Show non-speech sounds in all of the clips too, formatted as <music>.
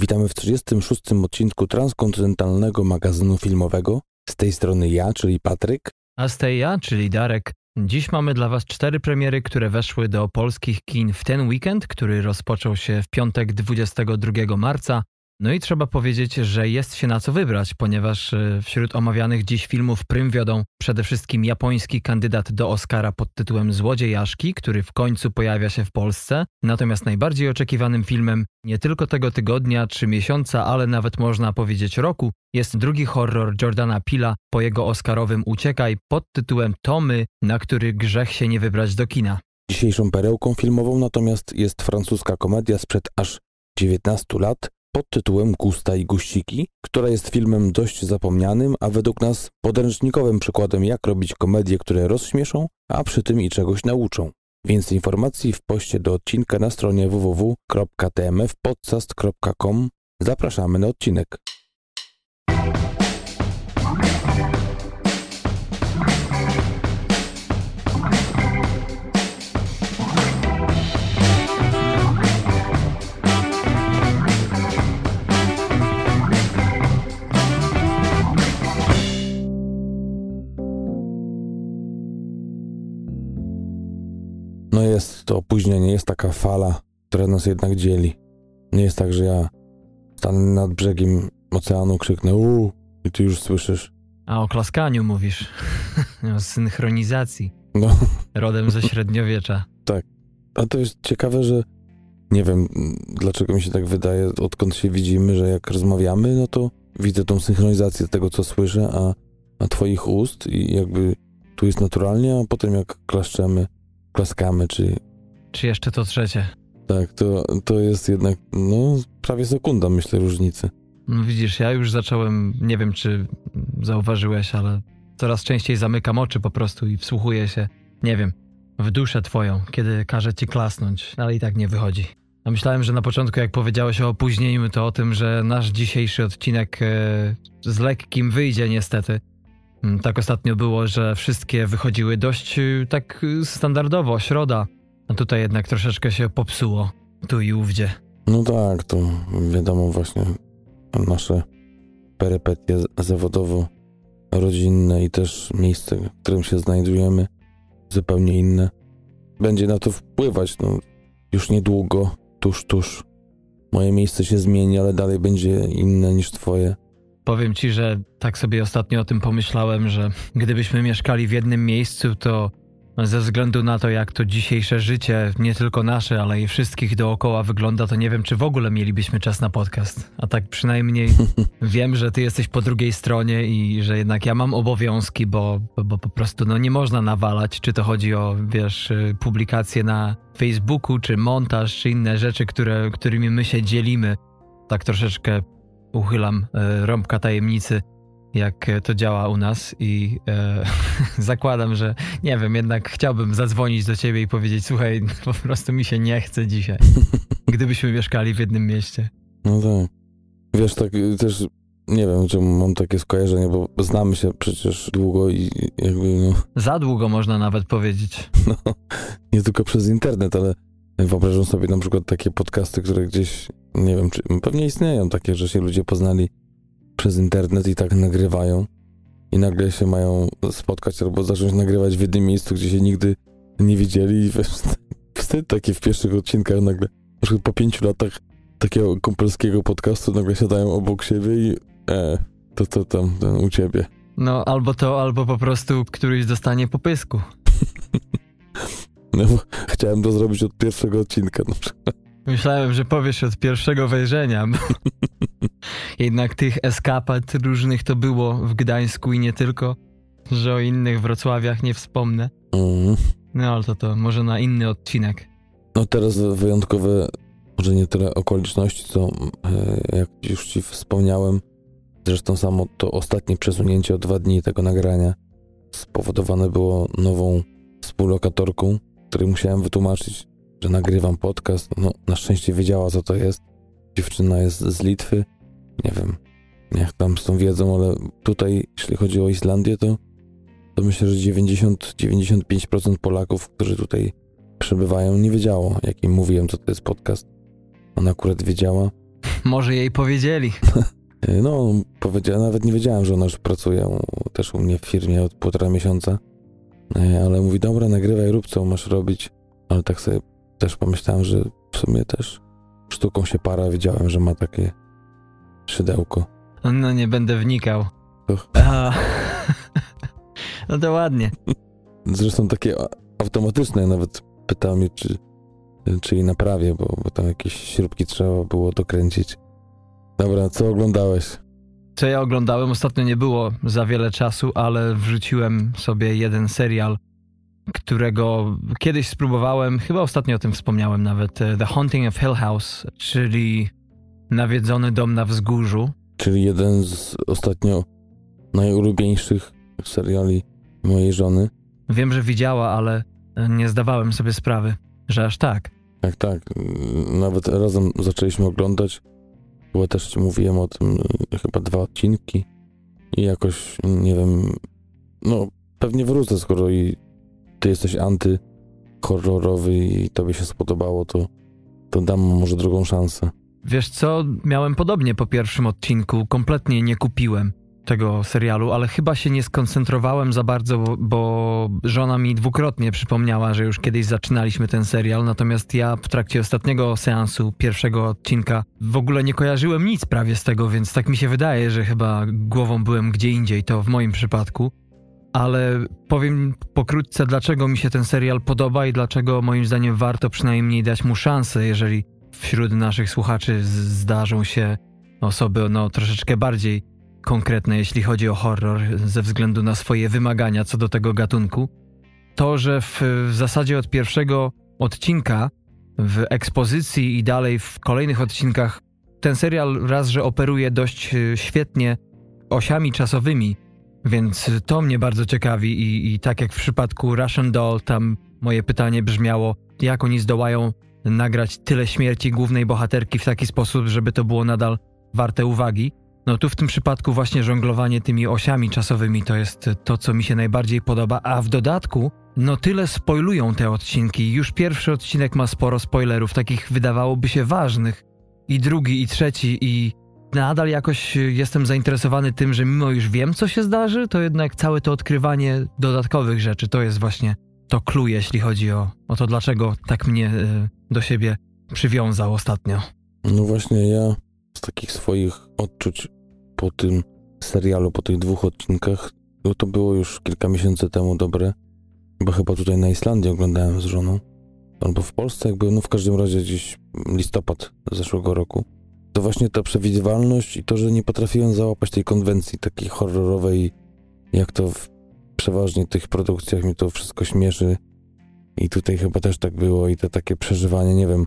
Witamy w 36. odcinku transkontynentalnego magazynu filmowego. Z tej strony ja, czyli Patryk. A z tej ja, czyli Darek. Dziś mamy dla Was cztery premiery, które weszły do polskich kin w ten weekend, który rozpoczął się w piątek 22 marca. No i trzeba powiedzieć, że jest się na co wybrać, ponieważ e, wśród omawianych dziś filmów prym wiodą przede wszystkim japoński kandydat do Oscara pod tytułem Złodziejaszki, który w końcu pojawia się w Polsce. Natomiast najbardziej oczekiwanym filmem nie tylko tego tygodnia czy miesiąca, ale nawet można powiedzieć roku, jest drugi horror Jordana Pila po jego Oscarowym Uciekaj pod tytułem Tomy, na który grzech się nie wybrać do kina. Dzisiejszą perełką filmową natomiast jest francuska komedia sprzed aż 19 lat pod tytułem Gusta i Guściki, która jest filmem dość zapomnianym, a według nas podręcznikowym przykładem jak robić komedie, które rozśmieszą, a przy tym i czegoś nauczą. Więcej informacji w poście do odcinka na stronie www.tmfpodcast.com. Zapraszamy na odcinek. No jest to opóźnienie, jest taka fala, która nas jednak dzieli. Nie jest tak, że ja stanę nad brzegiem oceanu, krzyknę uuu i ty już słyszysz. A o klaskaniu mówisz. <laughs> o synchronizacji. No, Rodem ze <laughs> średniowiecza. a to jest ciekawe, że nie wiem, dlaczego mi się tak wydaje, odkąd się widzimy, że jak rozmawiamy, no to widzę tą synchronizację tego, co słyszę, a, a twoich ust i jakby tu jest naturalnie, a potem jak klaszczemy, klaskamy, czy Czy jeszcze to trzecie? tak, to, to jest jednak, no, prawie sekunda, myślę, różnicy. No widzisz, ja już zacząłem, nie wiem czy zauważyłeś, ale coraz częściej zamykam oczy po prostu i wsłuchuję się, nie wiem, w duszę twoją, kiedy każę ci klasnąć, ale i tak nie wychodzi. A myślałem, że na początku, jak powiedziałeś o opóźnieniu, to o tym, że nasz dzisiejszy odcinek e, z lekkim wyjdzie niestety. Mm, Tak ostatnio było, że wszystkie wychodziły dość e, tak e, standardowo, środa. A tutaj jednak troszeczkę się popsuło, tu i ówdzie. No tak, to wiadomo właśnie nasze perypetie zawodowo-rodzinne i też miejsce, w którym się znajdujemy, zupełnie inne. Będzie na to wpływać, no już niedługo, tuż, tuż. Moje miejsce się zmieni, ale dalej będzie inne niż twoje. Powiem ci, że tak sobie ostatnio o tym pomyślałem, że gdybyśmy mieszkali w jednym miejscu, to ze względu na to, jak to dzisiejsze życie, nie tylko nasze, ale i wszystkich dookoła wygląda, to nie wiem, czy w ogóle mielibyśmy czas na podcast. A tak przynajmniej <laughs> wiem, że ty jesteś po drugiej stronie i że jednak ja mam obowiązki, bo, bo, po prostu no, nie można nawalać, czy to chodzi o, wiesz, y, publikacje na Facebooku, czy montaż, czy inne rzeczy, które, którymi my się dzielimy. Tak troszeczkę uchylam e, rąbka tajemnicy, jak e, to działa u nas i e, <laughs> zakładam, że nie wiem, jednak chciałbym zadzwonić do ciebie i powiedzieć, słuchaj, po prostu mi się nie chce dzisiaj, <laughs> gdybyśmy mieszkali w jednym mieście. No tak. Wiesz, tak y, też nie wiem, czemu mam takie skojarzenie, bo znamy się przecież długo i jakby, no, Za długo można nawet powiedzieć. <laughs> no nie tylko przez internet, ale wyobrażam sobie na przykład takie podcasty, które gdzieś, nie wiem, czy pewnie istnieją takie, że się ludzie poznali przez internet i tak nagrywają i nagle się mają spotkać albo zacząć nagrywać w jednym miejscu, gdzie się nigdy nie widzieli i wiesz, <laughs> wstyd taki w pierwszych odcinkach nagle, na przykład po pięciu latach takiego kumpelskiego podcastu nagle siadają obok siebie i e, to to tam ten, u ciebie. No, albo to, albo po prostu któryś dostanie po pysku. <laughs> No chciałem to zrobić od pierwszego odcinka na przykład. Myślałem, że powiesz od pierwszego wejrzenia. bo <laughs> Jednak tych eskapat różnych to było w Gdańsku i nie tylko, że o innych Wrocławiach nie wspomnę. Mhm. No ale to to może na inny odcinek. No teraz wyjątkowe, może nie tyle okoliczności, co e, jak już ci wspomniałem, zresztą samo to ostatnie przesunięcie o dwa dni tego nagrania spowodowane było nową współlokatorką, której musiałem wytłumaczyć, że nagrywam podcast. No na szczęście wiedziała co to jest. Dziewczyna jest z Litwy. Nie wiem, jak tam z tą wiedzą, ale tutaj, jeśli chodzi o Islandię, to, to myślę, że 90-95% Polaków, którzy tutaj przebywają, nie wiedziało, jak im mówiłem, co to jest podcast. Ona akurat wiedziała. <laughs> Może jej powiedzieli. <laughs> No, powiedziała, nawet nie wiedziałem, że ona już pracuje też u mnie w firmie od półtora miesiąca. E, ale mówi, dobra, nagrywaj, rób co masz robić. Ale tak sobie też pomyślałem, że w sumie też sztuką się para, wiedziałem, że ma takie szydełko. No nie będę wnikał. <laughs> no to ładnie. Zresztą takie automatyczne, nawet pytał mnie, czy, czy naprawię, bo, bo tam jakieś śrubki trzeba było dokręcić. Dobra, co oglądałeś? Co ja oglądałem, ostatnio nie było za wiele czasu, ale wrzuciłem sobie jeden serial, którego kiedyś spróbowałem, chyba ostatnio o tym wspomniałem nawet, e, The Haunting of Hill House, czyli Nawiedzony dom na wzgórzu. Czyli jeden z ostatnio najulubieńszych seriali mojej żony. Wiem, że widziała, ale nie zdawałem sobie sprawy, że aż tak. Tak, tak. Nawet razem zaczęliśmy oglądać. Chyba też mówiłem o tym, e, chyba dwa odcinki. I jakoś, nie wiem, no pewnie wrócę, skoro i ty jesteś anty-horrorowy i tobie się spodobało, to, to dam może drugą szansę. Wiesz co, miałem podobnie po pierwszym odcinku, kompletnie nie kupiłem tego serialu, ale chyba się nie skoncentrowałem za bardzo, bo, żona mi dwukrotnie przypomniała, że już kiedyś zaczynaliśmy ten serial, natomiast ja w trakcie ostatniego seansu, pierwszego odcinka, w ogóle nie kojarzyłem nic prawie z tego, więc tak mi się wydaje, że chyba głową byłem gdzie indziej, to w moim przypadku. Ale powiem pokrótce, dlaczego mi się ten serial podoba i dlaczego moim zdaniem warto przynajmniej dać mu szansę, jeżeli wśród naszych słuchaczy zdarzą się osoby no, troszeczkę bardziej konkretne, jeśli chodzi o horror, ze względu na swoje wymagania co do tego gatunku, to, że w, w zasadzie od pierwszego odcinka w ekspozycji i dalej w kolejnych odcinkach ten serial raz, że operuje dość e, świetnie osiami czasowymi, więc to mnie bardzo ciekawi i, i tak jak w przypadku Russian Doll, tam moje pytanie brzmiało, jak oni zdołają nagrać tyle śmierci głównej bohaterki w taki sposób, żeby to było nadal warte uwagi. No tu w tym przypadku właśnie żonglowanie tymi osiami czasowymi to jest to, co mi się najbardziej podoba, a w dodatku no tyle spoilują te odcinki. Już pierwszy odcinek ma sporo spoilerów, takich wydawałoby się ważnych. I drugi, i trzeci, i nadal jakoś jestem zainteresowany tym, że mimo już wiem, co się zdarzy, to jednak całe to odkrywanie dodatkowych rzeczy to jest właśnie to clue, jeśli chodzi o, o to, dlaczego tak mnie y, do siebie przywiązał ostatnio. No właśnie, ja z takich swoich odczuć po tym serialu, po tych dwóch odcinkach, no to było już kilka miesięcy temu dobre, bo chyba tutaj na Islandii oglądałem z żoną, albo w Polsce, jakby, no w każdym razie gdzieś listopad zeszłego roku. To właśnie ta przewidywalność i to, że nie potrafiłem załapać tej konwencji takiej horrorowej, jak to w przeważnie tych produkcjach mi to wszystko śmieszy. I tutaj chyba też tak było i to takie przeżywanie, nie wiem,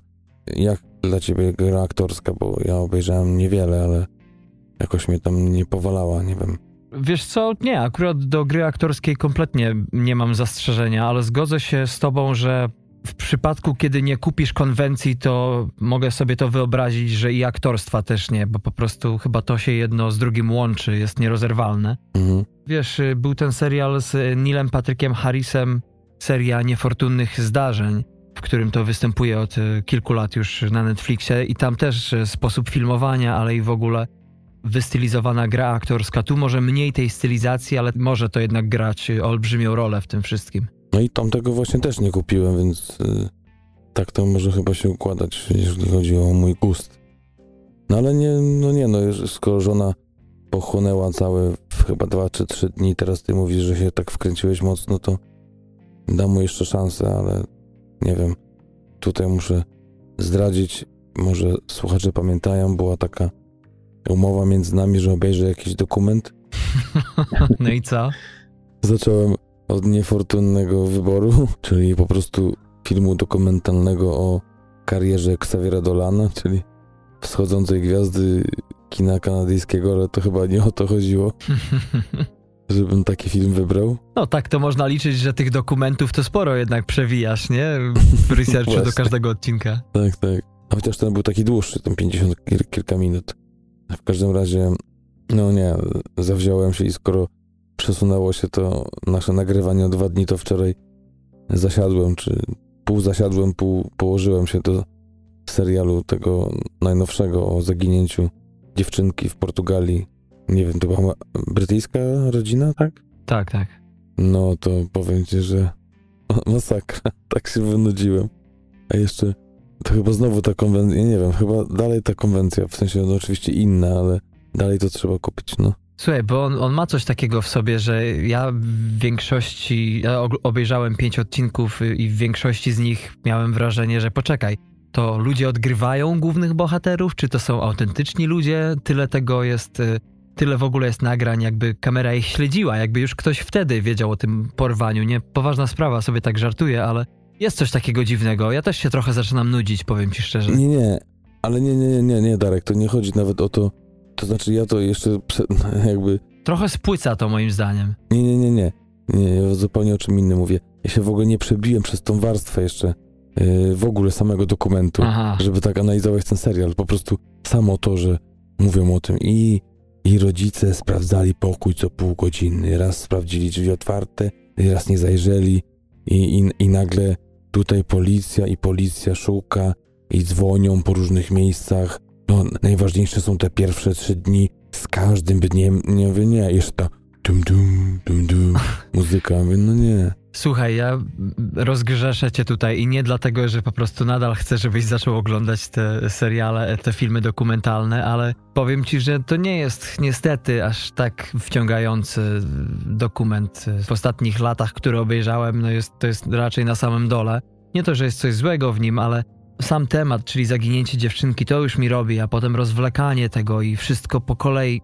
jak dla ciebie gra aktorska, bo ja obejrzałem niewiele, ale jakoś mnie tam nie powalała, nie wiem. Wiesz co, nie, akurat do gry aktorskiej kompletnie nie mam zastrzeżenia, ale zgodzę się z tobą, że w przypadku, kiedy nie kupisz konwencji, to mogę sobie to wyobrazić, że i aktorstwa też nie, bo po prostu chyba to się jedno z drugim łączy, jest nierozerwalne. Mhm. Wiesz, y, był ten serial z Nilem Patrykiem Harrisem, seria niefortunnych zdarzeń, w którym to występuje od y, kilku lat już na Netflixie i tam też y, sposób filmowania, ale i w ogóle wystylizowana gra aktorska. Tu może mniej tej stylizacji, ale może to jednak grać olbrzymią rolę w tym wszystkim. No i tamtego właśnie też nie kupiłem, więc yy, tak to może chyba się układać, jeżeli chodzi o mój gust. No ale nie, no nie, no skoro żona pochłonęła całe chyba dwa czy trzy dni, teraz ty mówisz, że się tak wkręciłeś mocno, to dam mu jeszcze szansę, ale nie wiem. Tutaj muszę zdradzić, może słuchacze pamiętają, była taka umowa między nami, że obejrzę jakiś dokument. <laughs> No i co? Zacząłem od niefortunnego wyboru, <laughs> czyli po prostu filmu dokumentalnego o karierze Xaviera Dolana, <laughs> czyli wschodzącej gwiazdy kina kanadyjskiego, ale to chyba nie o to chodziło. żebym taki film wybrał. No tak to można liczyć, że tych dokumentów to sporo jednak przewijasz, nie? W researchu do każdego odcinka. Tak, tak. A chociaż ten był taki dłuższy, tam 50 kilka minut. W każdym razie, no nie, zawziąłem się i skoro przesunęło się to nasze nagrywanie o dwa dni, to wczoraj zasiadłem, czy pół zasiadłem, pół położyłem się do serialu tego najnowszego o zaginięciu dziewczynki w Portugalii. Nie wiem, to była brytyjska rodzina, tak? Tak, tak. No to powiem ci, że <laughs> masakra. Tak się wynudziłem. A jeszcze to chyba znowu ta konwencja, nie wiem, chyba dalej ta konwencja, w sensie no oczywiście inna, ale dalej to trzeba kupić, no. Słuchaj, bo on, on, ma coś takiego w sobie, że ja w większości, ja obejrzałem pięć odcinków i w większości z nich miałem wrażenie, że poczekaj, to ludzie odgrywają głównych bohaterów, czy to są autentyczni ludzie? Tyle tego jest, y, tyle w ogóle jest nagrań, jakby kamera ich śledziła, jakby już ktoś wtedy wiedział o tym porwaniu. Nie, poważna sprawa, sobie tak żartuję, ale jest coś takiego dziwnego. Ja też się trochę zaczynam nudzić, powiem ci szczerze. Nie, nie, ale nie, nie, nie, nie, Darek, to nie chodzi nawet o to, to znaczy ja to jeszcze <laughs> jakby... Trochę spłyca to moim zdaniem. Nie, nie, nie, nie. Nie, ja zupełnie o czym innym mówię. Ja się w ogóle nie przebiłem przez tą warstwę jeszcze yy, w ogóle samego dokumentu, Aha. żeby tak analizować ten serial. Po prostu samo to, że mówią o tym i, i rodzice sprawdzali pokój co pół godziny. Raz sprawdzili drzwi otwarte, raz nie zajrzeli i, i, i nagle tutaj policja i policja szuka i dzwonią po różnych miejscach no, najważniejsze są te pierwsze trzy dni z każdym dniem. Nie nie, jeszcze ta dum dum, dum dum, <laughs> muzyka. Mówię, no nie. Słuchaj, ja rozgrzeszę cię tutaj i nie dlatego, że po prostu nadal chcę, żebyś zaczął oglądać te seriale, te filmy dokumentalne, ale powiem ci, że to nie jest niestety aż tak wciągający dokument w ostatnich latach, który obejrzałem. No jest, to jest raczej na samym dole. Nie to, że jest coś złego w nim, ale sam temat, czyli zaginięcie dziewczynki, to już mi robi, a potem rozwlekanie tego i wszystko po kolei.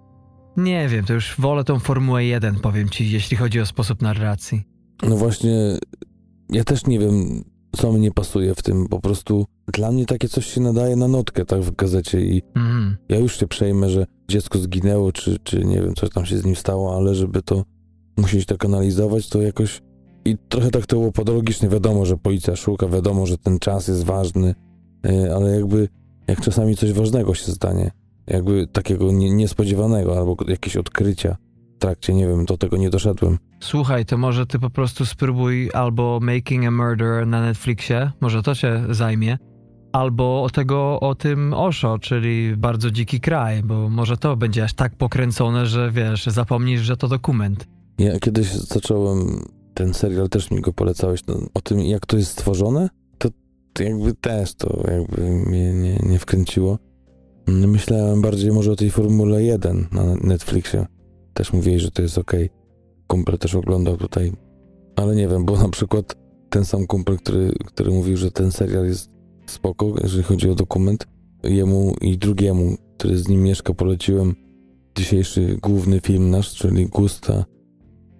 Nie wiem, to już wolę tą Formułę 1, powiem ci, jeśli chodzi o sposób narracji. No właśnie, ja też nie wiem, co mi nie pasuje w tym. Po prostu dla mnie takie coś się nadaje na notkę, tak w gazecie i mhm. ja już się przejmę, że dziecko zginęło, czy, czy nie wiem, co tam się z nim stało, ale żeby to musieć tak analizować, to jakoś i trochę tak to było podologicznie. Wiadomo, że policja szuka, wiadomo, że ten czas jest ważny, e, ale jakby jak czasami coś ważnego się stanie, jakby takiego nie, niespodziewanego albo jakieś odkrycia trakcie, nie wiem, do tego nie doszedłem. Słuchaj, to może ty po prostu spróbuj albo Making a Murder na Netflixie, może to cię zajmie, albo o tego, o tym Osho, czyli Bardzo Dziki Kraj, bo może to będzie aż tak pokręcone, że wiesz, zapomnisz, że to dokument. Ja kiedyś zacząłem ten serial też mi go polecałeś, no, o tym jak to jest stworzone, to, to jakby też to jakby mnie nie, nie wkręciło. Myślałem bardziej może o tej Formule 1 na Netflixie. Też mówili, że to jest ok. Kumpel też oglądał tutaj, ale nie wiem, bo na przykład ten sam kumpel, który, który mówił, że ten serial jest spoko, jeżeli chodzi o dokument, jemu i drugiemu, który z nim mieszka, poleciłem dzisiejszy główny film nasz, czyli Gusta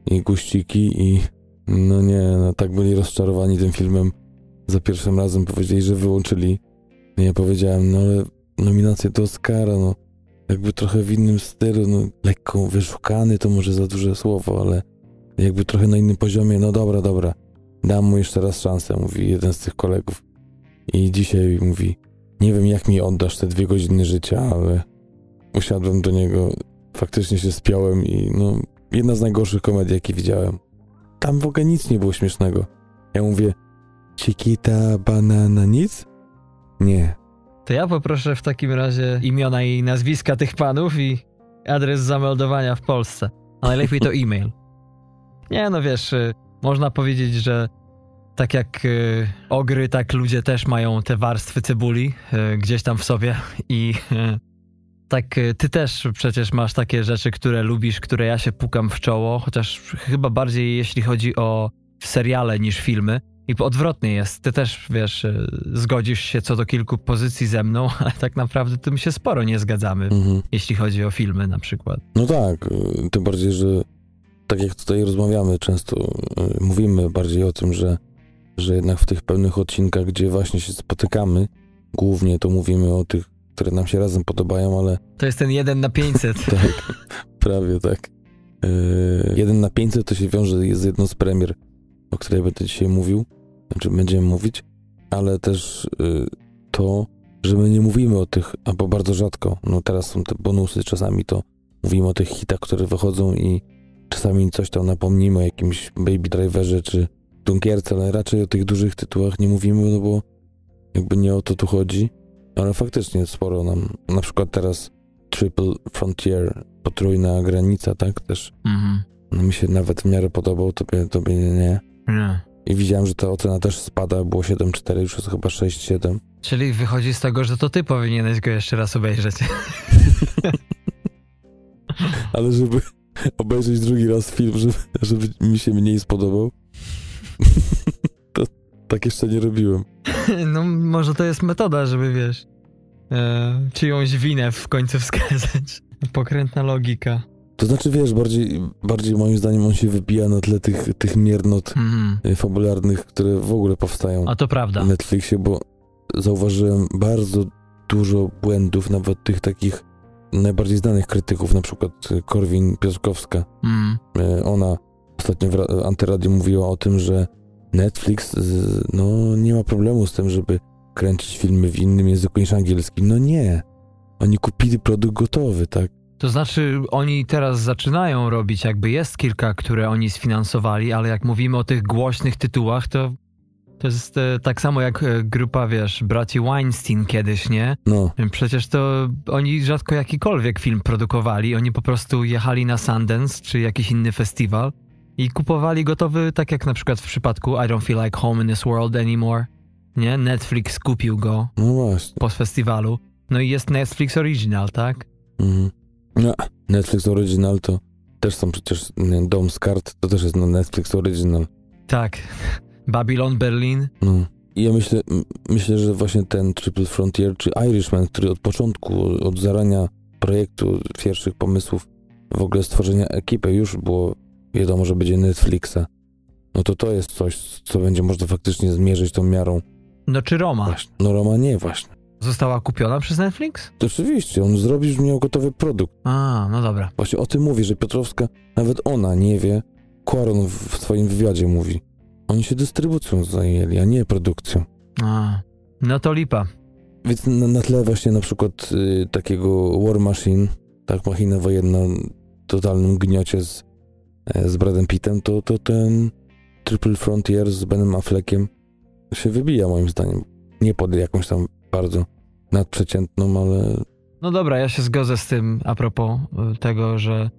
i Guściki i no nie, no tak byli rozczarowani tym filmem. Za pierwszym razem powiedzieli, że wyłączyli. Ja powiedziałem, no ale nominację do Oscara, no jakby trochę w innym stylu, no lekko wyszukany to może za duże słowo, ale jakby trochę na innym poziomie, no dobra, dobra, dam mu jeszcze raz szansę, mówi jeden z tych kolegów. I dzisiaj mówi, nie wiem jak mi oddasz te dwie godziny życia, ale usiadłem do niego, faktycznie się spiałem i no jedna z najgorszych komedii, jakie widziałem. Tam w ogóle nic nie było śmiesznego. Ja mówię, Chiquita banana nic? Nie. To ja poproszę w takim razie imiona i nazwiska tych panów i adres zameldowania w Polsce. A najlepiej to e-mail. Nie, no wiesz, y, można powiedzieć, że tak jak y, ogry, tak ludzie też mają te warstwy cebuli y, gdzieś tam w sobie i tak ty też przecież masz takie rzeczy, które lubisz, które ja się pukam w czoło, chociaż chyba bardziej jeśli chodzi o seriale niż filmy. I odwrotnie jest. Ty też, wiesz, y, zgodzisz się co do kilku pozycji ze mną, <laughs> ale tak naprawdę tym się sporo nie zgadzamy, mhm. jeśli chodzi o filmy na przykład. No tak, y, tym bardziej, że tak jak tutaj rozmawiamy, często mówimy bardziej o tym, że, że jednak w tych pewnych odcinkach, gdzie właśnie się spotykamy, głównie to mówimy o tych które nam się razem podobają, ale... To jest ten jeden na 500. <laughs> tak, prawie tak. Jeden na 500 to się wiąże z jedną z premier, o której będę dzisiaj mówił, znaczy będziemy mówić, ale też yy, to, że my nie mówimy o tych, albo bardzo rzadko, no teraz są te bonusy, czasami to mówimy o tych hitach, które wychodzą i czasami coś tam napomnimy o jakimś Baby Driverze czy Dunkierce, ale raczej o tych dużych tytułach nie mówimy, no bo jakby nie o to tu chodzi. Ale faktycznie sporo nam, na przykład teraz Triple Frontier, potrójna granica, tak, też Mhm. no, mi się nawet w miarę podobał, tobie, tobie nie, nie. I widziałem, że ta ocena też spada, było 7,4, już jest chyba 6,7. Czyli wychodzi z tego, że to ty powinieneś go jeszcze raz obejrzeć. <laughs> Ale żeby obejrzeć drugi raz film, żeby, żeby mi się mniej spodobał, <laughs> to tak jeszcze nie robiłem. No może to jest metoda, żeby wiesz, e, czyjąś winę w końcu wskazać. Pokrętna logika. To znaczy, wiesz, bardziej, bardziej moim zdaniem on się wybija na tle tych, tych miernot y, fabularnych, które w ogóle powstają A to prawda. w Netflixie, bo zauważyłem bardzo dużo błędów, nawet tych takich najbardziej znanych krytyków, na przykład y, Korwin Piotrkowska. Mm. Y, Ona ostatnio w ra- Antyradiu mówiła o tym, że Netflix no, nie ma problemu z tym, żeby kręcić filmy w innym języku niż angielski. No nie. Oni kupili produkt gotowy, tak? To znaczy, oni teraz zaczynają robić, jakby jest kilka, które oni sfinansowali, ale jak mówimy o tych głośnych tytułach, to to jest e, tak samo jak e, grupa, wiesz, braci Weinstein kiedyś, nie? No, Przecież to oni rzadko jakikolwiek film produkowali, oni po prostu jechali na Sundance czy jakiś inny festiwal i kupowali gotowy, tak jak na przykład w przypadku I Don't Feel Like Home in This World Anymore, nie? Netflix kupił go no po festiwalu, no i jest Netflix Original, tak? Mhm. No, Netflix Original to też są przecież nie, Dom z kart, to też jest na Netflix Original. Tak. <laughs> Babylon Berlin. No. I ja myślę, myślę, że właśnie ten Triple Frontier czy Irishman, który od początku, od zarania projektu, pierwszych pomysłów, w ogóle stworzenia ekipy już było wiadomo, że będzie Netflixa. No to to jest coś, co będzie można faktycznie zmierzyć tą miarą. No czy Roma Właśnie. No Roma nie właśnie. Została kupiona przez Netflix? To oczywiście, on zrobił, miał gotowy produkt. A, no dobra. Właśnie o tym mówi, że Piotrowska, nawet ona nie wie, Quaron w, swoim wywiadzie mówi. Oni się dystrybucją zajęli, a nie produkcją. A, no to lipa. Więc na, na tle właśnie na przykład y, takiego War Machine, tak, machina wojenna totalnym gniocie z, e, z Bradem Pittem, to, to ten Triple Frontier z Benem Affleckiem się wybija moim zdaniem. Nie pod jakąś tam bardzo nadprzeciętną, ale No dobra, ja się zgodzę z tym a propos y, tego, że,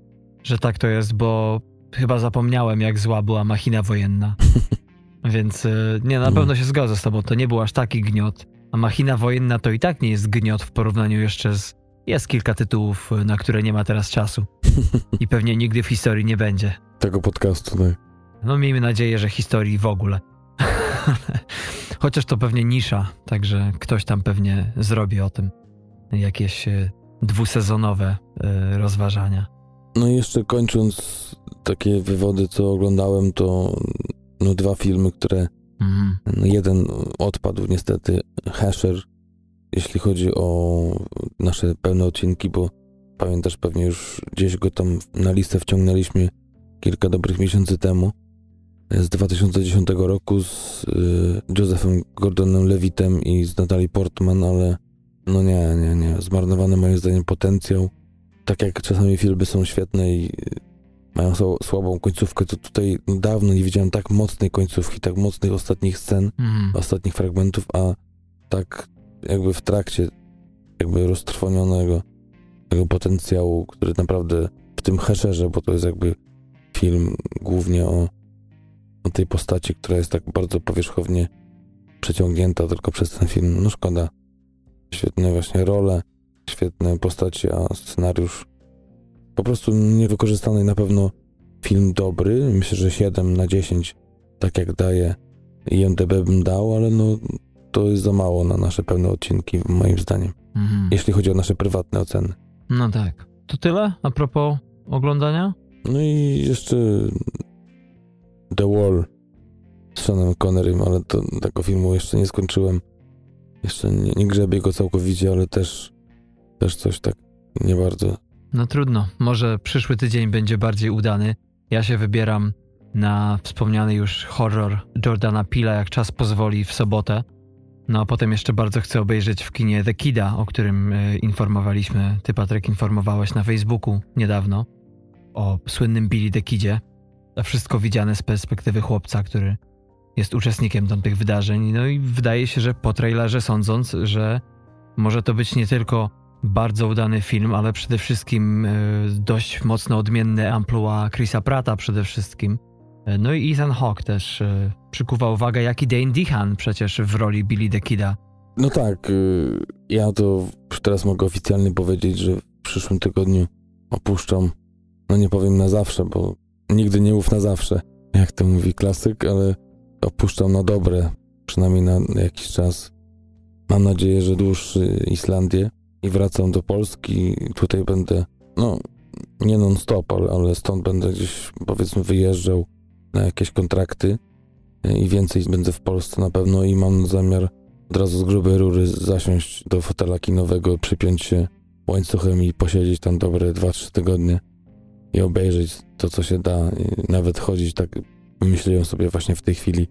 że tak to jest, bo chyba zapomniałem, jak zła była machina wojenna. <laughs> Więc y, nie, na No. pewno się zgodzę z tobą, to nie był aż taki gniot. A machina wojenna to i tak nie jest gniot w porównaniu jeszcze z... Jest kilka tytułów, y, na które nie ma teraz czasu. <laughs> I pewnie nigdy w historii nie będzie. tego podcastu, tak. No miejmy nadzieję, że historii w ogóle. <laughs> Chociaż to pewnie nisza, także ktoś tam pewnie zrobi o tym jakieś e, dwusezonowe e, rozważania. No i jeszcze kończąc takie wywody, co oglądałem, to no dwa filmy, które Mhm. no jeden odpadł niestety, Hasher, jeśli chodzi o nasze pełne odcinki, bo pamiętasz pewnie już gdzieś go tam na listę wciągnęliśmy kilka dobrych miesięcy temu. Z 2010 roku z y, Josephem Gordonem Levitem i z Natalie Portman, ale no nie, nie, nie. Zmarnowany moim zdaniem potencjał. Tak jak czasami filmy są świetne i y, mają sła- słabą końcówkę, to tutaj dawno nie widziałem tak mocnej końcówki, tak mocnych ostatnich scen, Mhm. ostatnich fragmentów, a tak jakby w trakcie jakby roztrwonionego tego potencjału, który naprawdę w tym heszerze, bo to jest jakby film głównie o tej postaci, która jest tak bardzo powierzchownie przeciągnięta tylko przez ten film. No szkoda. Świetne właśnie role, świetne postaci, a scenariusz po prostu niewykorzystany. Na pewno film dobry. Myślę, że 7 na 10, tak jak daje IMDB bym dał, ale no to jest za mało na nasze pełne odcinki, moim zdaniem. Mhm. Jeśli chodzi o nasze prywatne oceny. No tak. To tyle a propos oglądania? No i jeszcze The Wall z Seanem Connerym, ale to, tego filmu jeszcze nie skończyłem. Jeszcze nie, nie grzebię go całkowicie, ale też, też coś tak nie bardzo. No trudno. Może przyszły tydzień będzie bardziej udany. Ja się wybieram na wspomniany już horror Jordana Pila, jak czas pozwoli, w sobotę. No a potem jeszcze bardzo chcę obejrzeć w kinie The Kida, o którym e, informowaliśmy. Ty, Patryk, informowałeś na Facebooku niedawno o słynnym Billy The Kidzie. Wszystko widziane z perspektywy chłopca, który jest uczestnikiem tamtych wydarzeń. No i wydaje się, że po trailerze sądząc, że może to być nie tylko bardzo udany film, ale przede wszystkim e, dość mocno odmienny amplua Chrisa Prata przede wszystkim. E, no i Ethan Hawke też e, przykuwa uwagę, jak i Dane Dehan przecież w roli Billy the Kida. No tak, y, ja to teraz mogę oficjalnie powiedzieć, że w przyszłym tygodniu opuszczam, no nie powiem na zawsze, bo nigdy nie mów na zawsze, jak to mówi klasyk, ale opuszczam na dobre, przynajmniej na jakiś czas. Mam nadzieję, że dłuższy Islandię i wracam do Polski. Tutaj będę, no nie non-stop, ale, ale stąd będę gdzieś powiedzmy wyjeżdżał na jakieś kontrakty i więcej będę w Polsce na pewno i mam zamiar od razu z grubej rury zasiąść do fotela kinowego, przypiąć się łańcuchem i posiedzieć tam dobre 2-3 tygodnie i obejrzeć to, co się da. I nawet chodzić tak, myślę sobie właśnie w tej chwili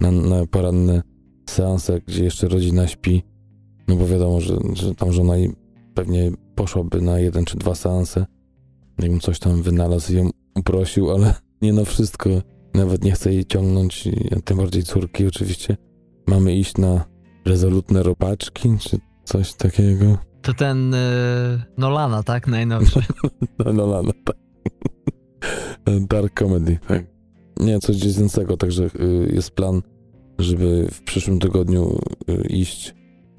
na, na poranne seanse, gdzie jeszcze rodzina śpi, no bo wiadomo, że, że tam żona pewnie poszłaby na jeden czy dwa seanse, jakbym coś tam wynalazł i ją uprosił, ale nie na wszystko. Nawet nie chcę jej ciągnąć, tym bardziej córki oczywiście. Mamy iść na rezolutne robaczki, czy coś takiego. To ten yy, Nolana, tak? Najnowszy. <laughs> no, Nolana, tak. <laughs> Dark comedy, tak. Nie, coś dziecięcego, także y, jest plan, żeby w przyszłym tygodniu y, iść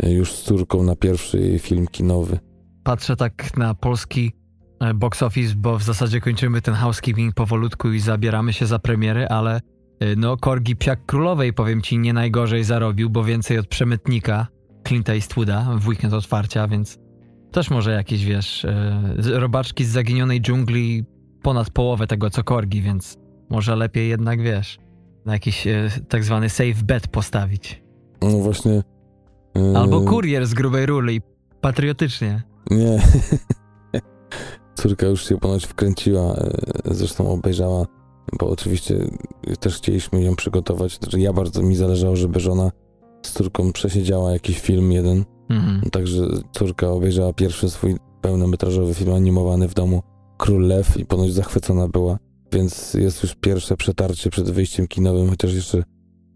y, już z córką na pierwszy film kinowy. Patrzę tak na polski e, box office, bo w zasadzie kończymy ten housekeeping powolutku i zabieramy się za premiery, ale no Korgi Psiak Królowej powiem ci nie najgorzej zarobił, bo więcej od Przemytnika Clint'a Eastwooda w weekend otwarcia, więc też może jakieś, wiesz, robaczki z zaginionej dżungli ponad połowę tego co Korgi, więc może lepiej jednak, wiesz, na jakiś e, tak zwany safe bet postawić. No właśnie. E... Albo kurier z grubej ruli, patriotycznie. Nie. <laughs> Córka już się ponoć wkręciła, e, zresztą obejrzała, bo oczywiście też chcieliśmy ją przygotować. Znaczy ja bardzo mi zależało, żeby żona z córką przesiedziała jakiś film jeden. Mhm. Także córka obejrzała pierwszy swój pełnometrażowy film animowany w domu Król Lew i ponoć zachwycona była więc jest już pierwsze przetarcie przed wyjściem kinowym, chociaż jeszcze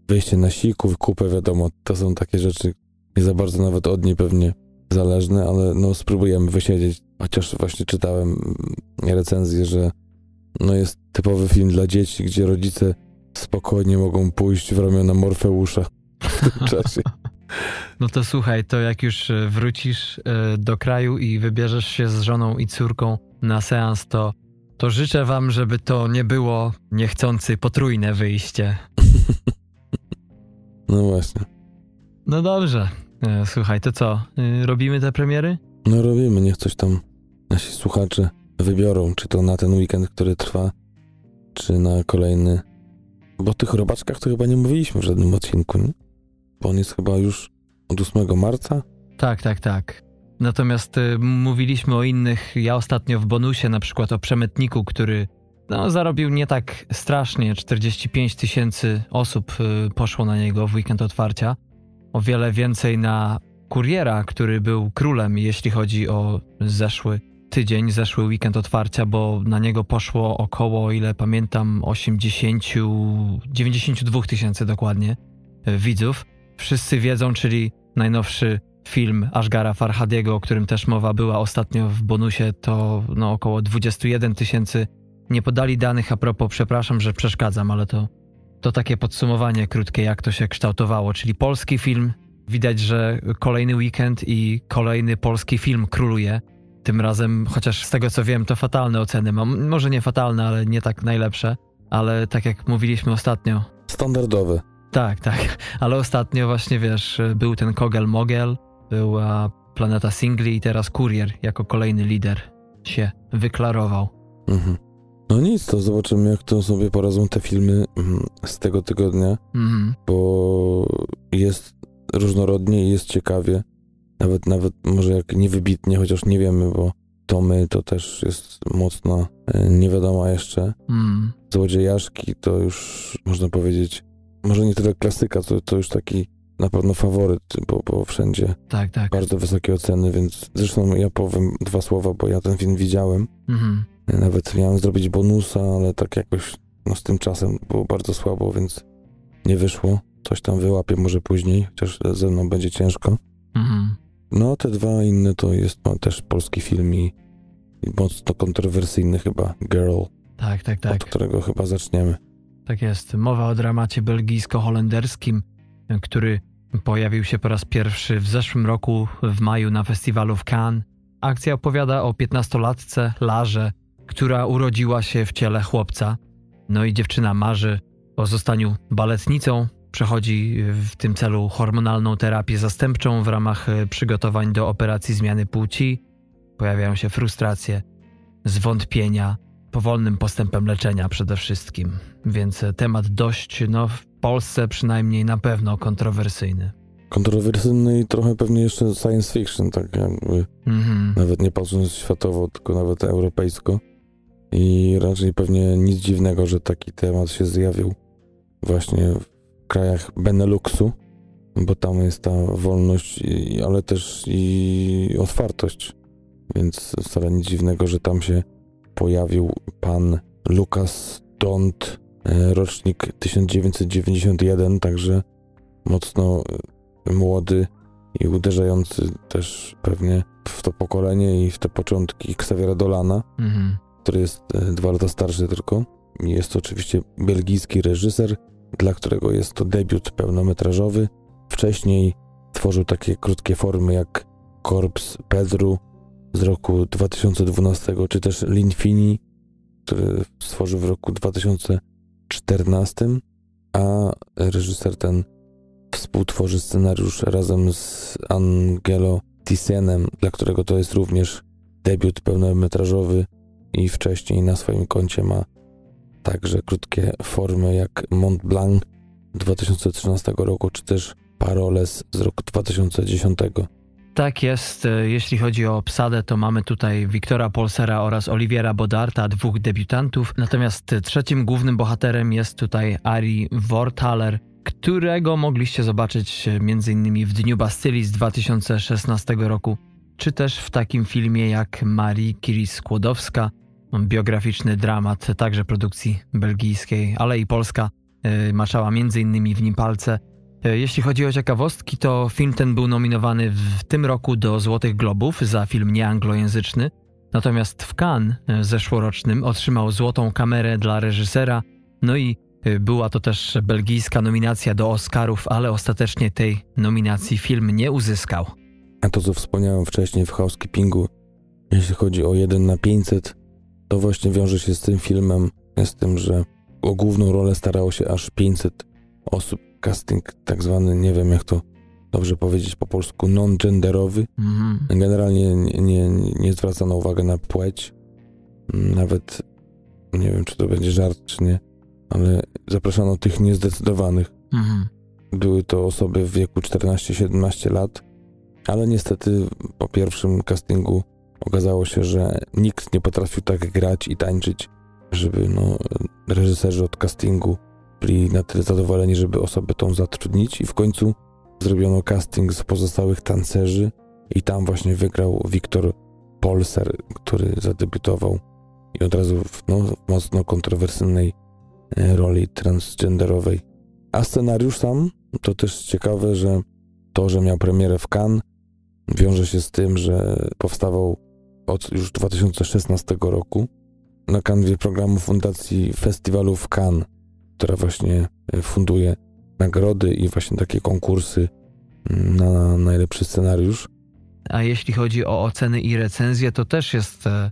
wyjście na siku, kupę, wiadomo, to są takie rzeczy nie za bardzo nawet od niej pewnie zależne, ale no spróbujemy wysiedzieć, chociaż właśnie czytałem recenzję, że no jest typowy film dla dzieci, gdzie rodzice spokojnie mogą pójść w ramiona Morfeusza w tym <laughs> czasie. No to słuchaj, to jak już e, wrócisz e, do kraju i wybierzesz się z żoną i córką na seans, to to życzę wam, żeby to nie było niechcący potrójne wyjście. <laughs> No właśnie. No dobrze. E, słuchaj, to co? Robimy te premiery? No robimy, niech coś tam nasi słuchacze wybiorą, czy to na ten weekend, który trwa, czy na kolejny. Bo o tych robaczkach to chyba nie mówiliśmy w żadnym odcinku, nie? Bo on jest chyba już od 8 marca? Tak, tak, tak. Natomiast y, mówiliśmy o innych, ja ostatnio w bonusie na przykład o przemytniku, który no, zarobił nie tak strasznie, 45 tysięcy osób y, poszło na niego w weekend otwarcia. O wiele więcej na kuriera, który był królem, jeśli chodzi o zeszły tydzień, zeszły weekend otwarcia, bo na niego poszło około, ile pamiętam, 80, 92 tysięcy dokładnie y, widzów. Wszyscy wiedzą, czyli najnowszy film Ashgara Farhadiego, o którym też mowa była ostatnio w bonusie, to no, około 21 tysięcy. Nie podali danych a propos, przepraszam, że przeszkadzam, ale to, to takie podsumowanie krótkie, jak to się kształtowało. Czyli polski film, widać, że kolejny weekend i kolejny polski film króluje. Tym razem, chociaż z tego co wiem, to fatalne oceny. Może nie fatalne, ale nie tak najlepsze. Ale tak jak mówiliśmy ostatnio. Standardowy. Tak, tak. Ale ostatnio właśnie wiesz, był ten Kogel Mogel, była Planeta Singli i teraz Kurier jako kolejny lider się wyklarował. Mhm. No nic, to zobaczymy jak to sobie poradzą te filmy mm, z tego tygodnia, mhm. bo jest różnorodnie i jest ciekawie. Nawet, nawet może jak niewybitnie, chociaż nie wiemy, bo Tomy to też jest mocno e, nie wiadomo jeszcze. Mm. Złodziejaszki to już można powiedzieć, może nie tyle klasyka, to, to już taki na pewno faworyt, bo, bo wszędzie tak, tak. bardzo wysokie oceny, więc zresztą ja powiem dwa słowa, bo ja ten film widziałem. Mhm. Nawet miałem zrobić bonusa, ale tak jakoś no, z tym czasem było bardzo słabo, więc nie wyszło. Coś tam wyłapię może później, chociaż ze mną będzie ciężko. Mhm. No, te dwa inne to jest no, też polski film i, i mocno kontrowersyjny chyba Girl, Tak, tak, od tak. którego chyba zaczniemy. Tak jest. Mowa o dramacie belgijsko-holenderskim, który pojawił się po raz pierwszy w zeszłym roku w maju na festiwalu w Cannes. Akcja opowiada o 15-latce Larze, która urodziła się w ciele chłopca. No i dziewczyna marzy o zostaniu baletnicą. Przechodzi w tym celu hormonalną terapię zastępczą w ramach e, przygotowań do operacji zmiany płci. Pojawiają się frustracje, zwątpienia, powolnym postępem leczenia przede wszystkim. Więc e, temat dość, no w Polsce przynajmniej na pewno kontrowersyjny. Kontrowersyjny i trochę pewnie jeszcze science fiction, tak jakby Mhm. nawet nie patrząc światowo, tylko nawet europejsko. I raczej pewnie nic dziwnego, że taki temat się zjawił właśnie w krajach Beneluxu, bo tam jest ta wolność, ale też i otwartość. Więc wcale nic dziwnego, że tam się pojawił pan Lucas Dont, e, rocznik 1991, także mocno e, młody i uderzający też pewnie w to pokolenie i w te początki Xaviera Dolana, Mhm. który jest e, dwa lata starszy tylko. Jest to oczywiście belgijski reżyser, dla którego jest to debiut pełnometrażowy. Wcześniej tworzył takie krótkie formy jak Korps Pedru z roku 2012, czy też Linfini, który stworzył w roku 2014, a reżyser ten współtworzy scenariusz razem z Angelo Thyssienem, dla którego to jest również debiut pełnometrażowy i wcześniej na swoim koncie ma także krótkie formy jak Mont Blanc 2013 roku, czy też Paroles z roku 2010. Tak jest. E, Jeśli chodzi o obsadę, to mamy tutaj Wiktora Polsera oraz Oliviera Bodarta, dwóch debiutantów. Natomiast trzecim głównym bohaterem jest tutaj Ari Worthaler, którego mogliście zobaczyć m.in. w Dniu Bastylii z 2016 roku, czy też w takim filmie jak Marii Curie-Skłodowska, biograficzny dramat, także produkcji belgijskiej, ale i polska, e, maczała m.in. w nim palce. E, Jeśli chodzi o ciekawostki, to film ten był nominowany w tym roku do Złotych Globów za film nieanglojęzyczny, natomiast w Cannes e, zeszłorocznym otrzymał Złotą Kamerę dla reżysera, no i e, była to też belgijska nominacja do Oscarów, ale ostatecznie tej nominacji film nie uzyskał. A to, co wspomniałem wcześniej w housekeepingu, jeśli chodzi o 1 na 500, to właśnie wiąże się z tym filmem, z tym, że o główną rolę starało się aż 500 osób. Casting tak zwany, nie wiem jak to dobrze powiedzieć po polsku, non-genderowy. Mhm. Generalnie nie, nie, nie zwracano uwagi na płeć. Nawet nie wiem, czy to będzie żart, czy nie, ale zapraszano tych niezdecydowanych. Mhm. Były to osoby w wieku 14-17 lat, ale niestety po pierwszym castingu okazało się, że nikt nie potrafił tak grać i tańczyć, żeby no, reżyserzy od castingu byli na tyle zadowoleni, żeby osobę tą zatrudnić i w końcu zrobiono casting z pozostałych tancerzy i tam właśnie wygrał Wiktor Polser, który zadebiutował i od razu w no, mocno kontrowersyjnej e, roli transgenderowej. A scenariusz sam to też ciekawe, że to, że miał premierę w Cannes, wiąże się z tym, że powstawał od już 2016 roku na kanwie programu Fundacji Festiwalu w Cannes, która właśnie e, funduje nagrody i właśnie takie konkursy mm, na najlepszy scenariusz. A jeśli chodzi o oceny i recenzje, to też jest e,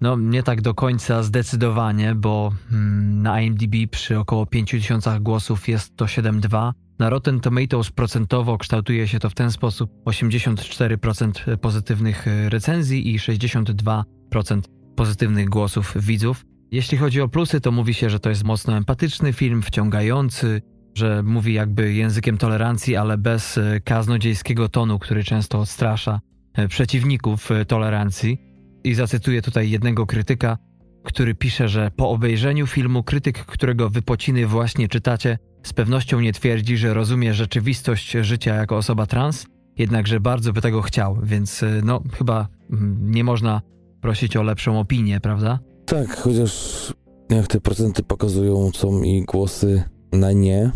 no nie tak do końca zdecydowanie, bo mm, na IMDb przy około 5000 głosów jest to 7,2. Na Rotten Tomatoes procentowo kształtuje się to w ten sposób: 84% pozytywnych e, recenzji i 62% pozytywnych głosów widzów. Jeśli chodzi o plusy, to mówi się, że to jest mocno empatyczny film, wciągający, że mówi jakby językiem tolerancji, ale bez e, kaznodziejskiego tonu, który często odstrasza e, przeciwników e, tolerancji. I zacytuję tutaj jednego krytyka, który pisze, że po obejrzeniu filmu krytyk, którego wypociny właśnie czytacie, z pewnością nie twierdzi, że rozumie rzeczywistość życia jako osoba trans, jednakże bardzo by tego chciał, więc no chyba mm, nie można prosić o lepszą opinię, prawda? Tak, chociaż jak te procenty pokazują, są i głosy na nie.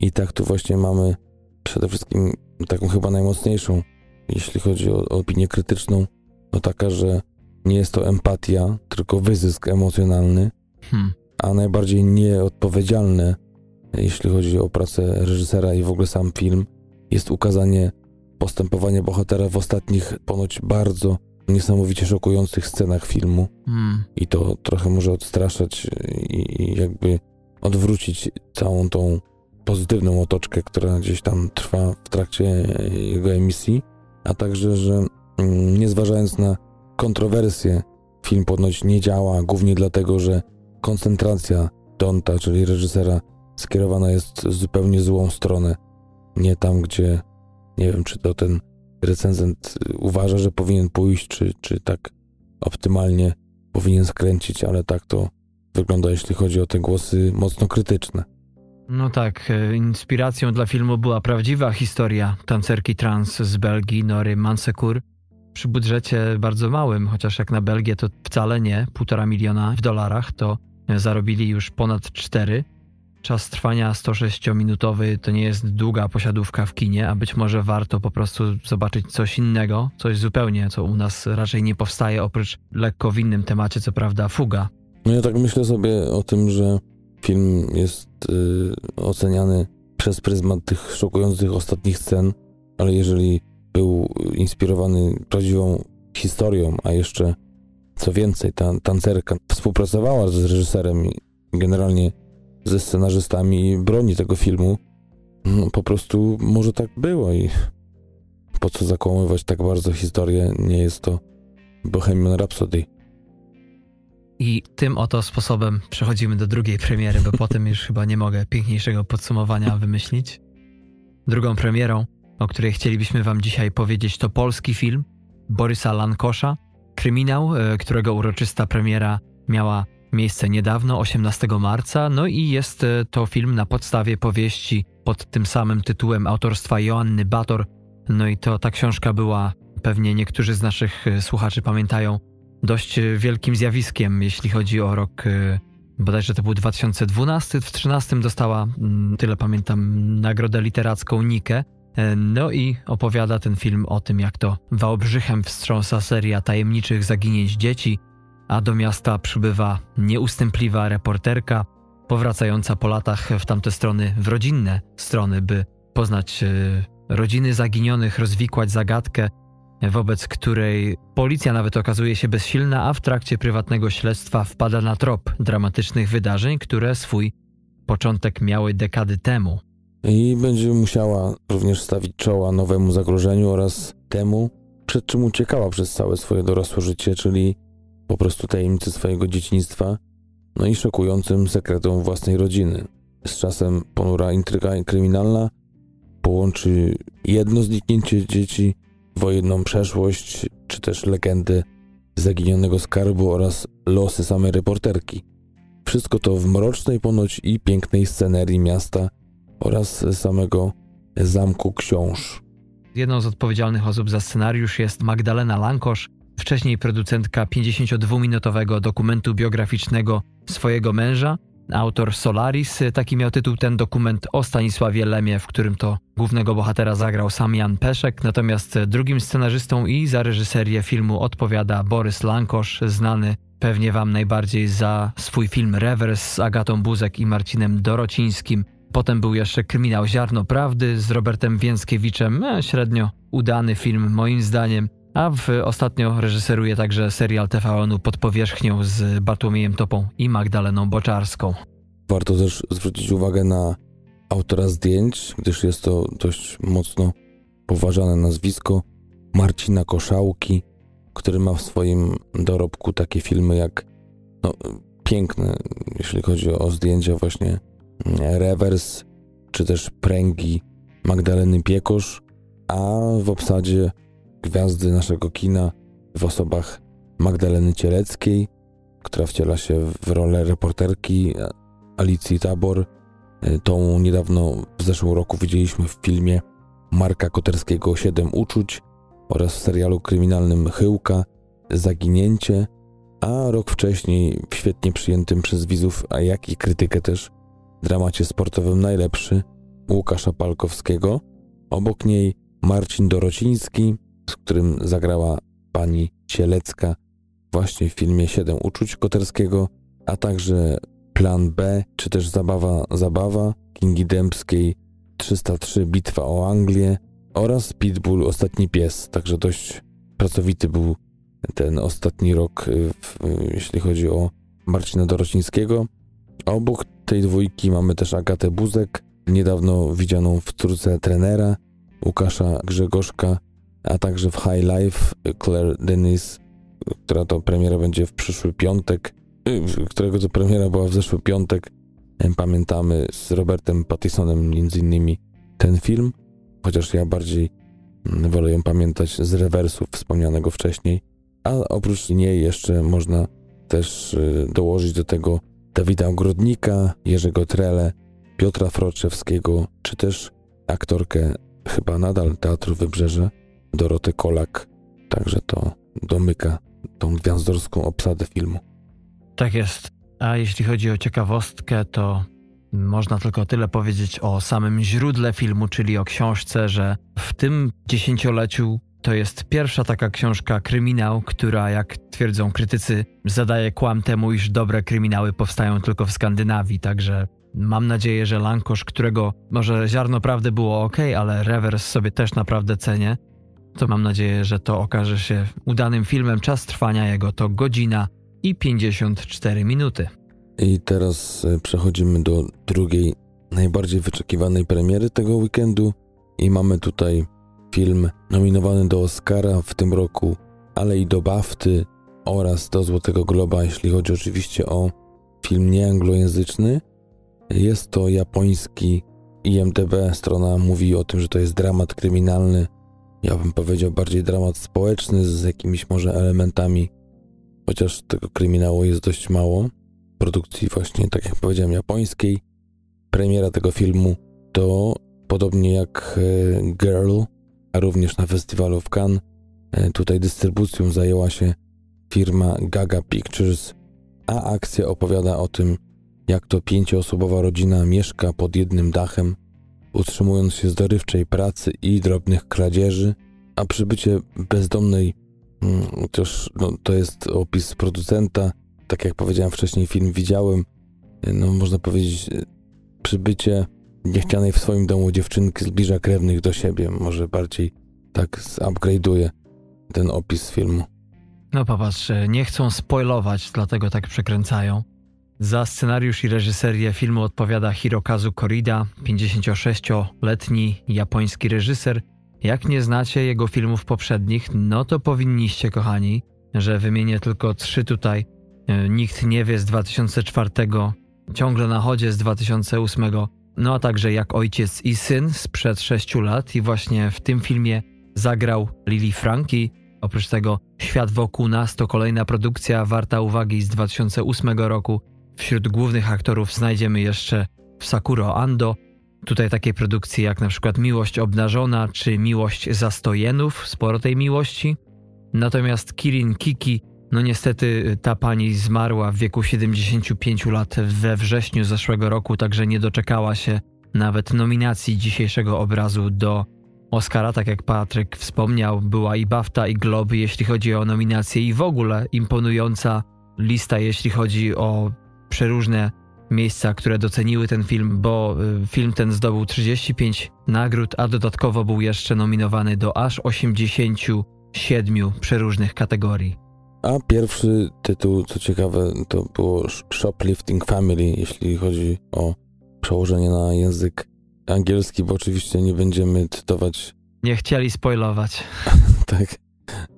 I tak tu właśnie mamy przede wszystkim taką chyba najmocniejszą jeśli chodzi o, o opinię krytyczną, to taka, że nie jest to empatia, tylko wyzysk emocjonalny, hmm. a najbardziej nieodpowiedzialne, jeśli chodzi o pracę reżysera i w ogóle sam film, jest ukazanie postępowania bohatera w ostatnich, ponoć bardzo niesamowicie szokujących scenach filmu. Hmm. I to trochę może odstraszać i, i jakby odwrócić całą tą pozytywną otoczkę, która gdzieś tam trwa w trakcie jego emisji, a także, że mm, nie zważając na kontrowersje, film ponoć nie działa, głównie dlatego, że koncentracja Donta, czyli reżysera, skierowana jest w zupełnie złą stronę. Nie tam, gdzie nie wiem, czy to ten recenzent uważa, że powinien pójść, czy, czy tak optymalnie powinien skręcić, ale tak to wygląda, jeśli chodzi o te głosy mocno krytyczne. No tak, e, inspiracją dla filmu była prawdziwa historia tancerki trans z Belgii, Nory Mansekur. Przy budżecie bardzo małym, chociaż jak na Belgię to wcale nie, półtora miliona w dolarach, to zarobili już ponad cztery. Czas trwania 106-minutowy to nie jest długa posiadówka w kinie, a być może warto po prostu zobaczyć coś innego, coś zupełnie, co u nas raczej nie powstaje, oprócz lekko w innym temacie, co prawda, fuga. No ja tak myślę sobie o tym, że film jest y, oceniany przez pryzmat tych szokujących ostatnich scen, ale jeżeli był inspirowany prawdziwą historią, a jeszcze co więcej, ta tancerka współpracowała z reżyserem i generalnie ze scenarzystami broni tego filmu, no, po prostu może tak było i po co zakłamywać tak bardzo historię, nie jest to Bohemian Rhapsody. I tym oto sposobem przechodzimy do drugiej premiery, bo potem już chyba nie mogę piękniejszego podsumowania wymyślić. Drugą premierą, o której chcielibyśmy Wam dzisiaj powiedzieć, to polski film Borysa Lankosza, kryminał, e, którego uroczysta premiera miała miejsce niedawno, 18 marca. No i jest e, to film na podstawie powieści pod tym samym tytułem autorstwa Joanny Bator. No i to ta książka była, pewnie niektórzy z naszych e, słuchaczy pamiętają, dość wielkim zjawiskiem, jeśli chodzi o rok, bodajże to był 2012, w 2013 dostała, mm, tyle pamiętam, nagrodę literacką Nikę. E, no i opowiada ten film o tym, jak to Wałbrzychem wstrząsa seria tajemniczych zaginięć dzieci, a do miasta przybywa nieustępliwa reporterka, powracająca po latach w tamte strony, w rodzinne strony, by poznać y, rodziny zaginionych, rozwikłać zagadkę, wobec której policja nawet okazuje się bezsilna, a w trakcie prywatnego śledztwa wpada na trop dramatycznych wydarzeń, które swój początek miały dekady temu. I będzie musiała również stawić czoła nowemu zagrożeniu oraz temu, przed czym uciekała przez całe swoje dorosłe życie, czyli po prostu tajemnicy swojego dzieciństwa, no i szokującym sekretom własnej rodziny. Z czasem ponura intryga kryminalna połączy jedno zniknięcie dzieci wojenną przeszłość, czy też legendy zaginionego skarbu oraz losy samej reporterki. Wszystko to w mrocznej ponoć i pięknej scenerii miasta oraz samego zamku książ. Jedną z odpowiedzialnych osób za scenariusz jest Magdalena Lankosz, wcześniej producentka 52-minutowego dokumentu biograficznego swojego męża, Autor Solaris, taki miał tytuł ten dokument o Stanisławie Lemie, w którym to głównego bohatera zagrał sam Jan Peszek, natomiast drugim scenarzystą i za reżyserię filmu odpowiada Borys Lankosz, znany pewnie wam najbardziej za swój film Rewers z Agatą Buzek i Marcinem Dorocińskim. Potem był jeszcze Kryminał Ziarno Prawdy z Robertem Więckiewiczem, e, średnio udany film moim zdaniem. A w, ostatnio reżyseruje także serial TVN-u pod powierzchnią z Bartłomiejem Topą i Magdaleną Boczarską. Warto też zwrócić uwagę na autora zdjęć, gdyż jest to dość mocno poważane nazwisko Marcina Koszałki, który ma w swoim dorobku takie filmy jak no, piękne, jeśli chodzi o zdjęcia właśnie Rewers, czy też Pręgi Magdaleny Piekosz, a w obsadzie gwiazdy naszego kina w osobach Magdaleny Cieleckiej, która wciela się w rolę reporterki Alicji Tabor. E, tą niedawno w zeszłym roku widzieliśmy w filmie Marka Koterskiego Siedem uczuć oraz w serialu kryminalnym Chyłka Zaginięcie, a rok wcześniej w świetnie przyjętym przez widzów, a jak i krytykę też, dramacie sportowym Najlepszy Łukasza Palkowskiego. Obok niej Marcin Dorociński, z którym zagrała pani Cielecka właśnie w filmie Siedem uczuć Koterskiego, a także Plan B, czy też Zabawa Zabawa Kingi Dębskiej 303 Bitwa o Anglię oraz Pitbull Ostatni Pies, także dość pracowity był ten ostatni rok, y, w, jeśli chodzi o Marcina Dorocińskiego. Obok tej dwójki mamy też Agatę Buzek, niedawno widzianą w córce trenera, Łukasza Grzegorzka, a także w High Life Claire Denis, która to premiera będzie w przyszły piątek, którego to premiera była w zeszły piątek. Pamiętamy z Robertem Pattisonem między innymi ten film, chociaż ja bardziej mm, wolę ją pamiętać z rewersu wspomnianego wcześniej. A oprócz niej jeszcze można też y, dołożyć do tego Dawida Ogrodnika, Jerzego Trele, Piotra Froczewskiego, czy też aktorkę chyba nadal Teatru Wybrzeże, Dorotę Kolak. Także to domyka tą gwiazdorską obsadę filmu. Tak jest. A jeśli chodzi o ciekawostkę, to można tylko tyle powiedzieć o samym źródle filmu, czyli o książce, że w tym dziesięcioleciu to jest pierwsza taka książka kryminał, która, jak twierdzą krytycy, zadaje kłam temu, iż dobre kryminały powstają tylko w Skandynawii. Także mam nadzieję, że Lankosz, którego może ziarno prawdy było ok, ale rewers sobie też naprawdę cenię, to mam nadzieję, że to okaże się udanym filmem. Czas trwania jego to godzina i 54 minuty. I teraz e, przechodzimy do drugiej, najbardziej wyczekiwanej premiery tego weekendu. I mamy tutaj film nominowany do Oscara w tym roku, ale i do BAFTY oraz do Złotego Globa, jeśli chodzi oczywiście o film nieanglojęzyczny. Jest to japoński IMDB, strona mówi o tym, że to jest dramat kryminalny. Ja bym powiedział bardziej dramat społeczny z jakimiś może elementami, chociaż tego kryminału jest dość mało. Produkcji właśnie, tak jak powiedziałem, japońskiej. Premiera tego filmu to podobnie jak e, Girl a również na festiwalu w Cannes. E, tutaj dystrybucją zajęła się firma Gaga Pictures, a akcja opowiada o tym, jak to pięcioosobowa rodzina mieszka pod jednym dachem, utrzymując się z dorywczej pracy i drobnych kradzieży, a przybycie bezdomnej, mm, chociaż no, to jest opis producenta, tak jak powiedziałem wcześniej, film widziałem, e, no można powiedzieć, e, przybycie niechcianej w swoim domu dziewczynki zbliża krewnych do siebie. Może bardziej tak zupgrade'uje ten opis filmu. No popatrz, nie chcą spoilować, dlatego tak przekręcają. Za scenariusz i reżyserię filmu odpowiada Hirokazu Korida, 56-letni japoński reżyser. Jak nie znacie jego filmów poprzednich, no to powinniście, kochani, że wymienię tylko trzy tutaj. E, Nikt nie wie z 2004, ciągle na chodzie z 2008 no a także jak ojciec i syn sprzed sześciu lat i właśnie w tym filmie zagrał Lily Franki. Oprócz tego Świat wokół nas to kolejna produkcja warta uwagi z 2008 roku. Wśród głównych aktorów znajdziemy jeszcze Sakuro Ando. Tutaj takie produkcje jak na przykład Miłość obnażona czy Miłość zastojenów, sporo tej miłości. Natomiast Kirin Kiki, no niestety ta pani zmarła w wieku 75 lat we wrześniu zeszłego roku, także nie doczekała się nawet nominacji dzisiejszego obrazu do Oscara, tak jak Patryk wspomniał, była i BAFTA, i Globe, jeśli chodzi o nominacje, i w ogóle imponująca lista, jeśli chodzi o przeróżne miejsca, które doceniły ten film, bo y, film ten zdobył 35 nagród, a dodatkowo był jeszcze nominowany do aż 87 przeróżnych kategorii. A pierwszy tytuł, co ciekawe, to było Shoplifting Family, jeśli chodzi o przełożenie na język angielski, bo oczywiście nie będziemy cytować. Nie chcieli spoilować. <laughs> tak.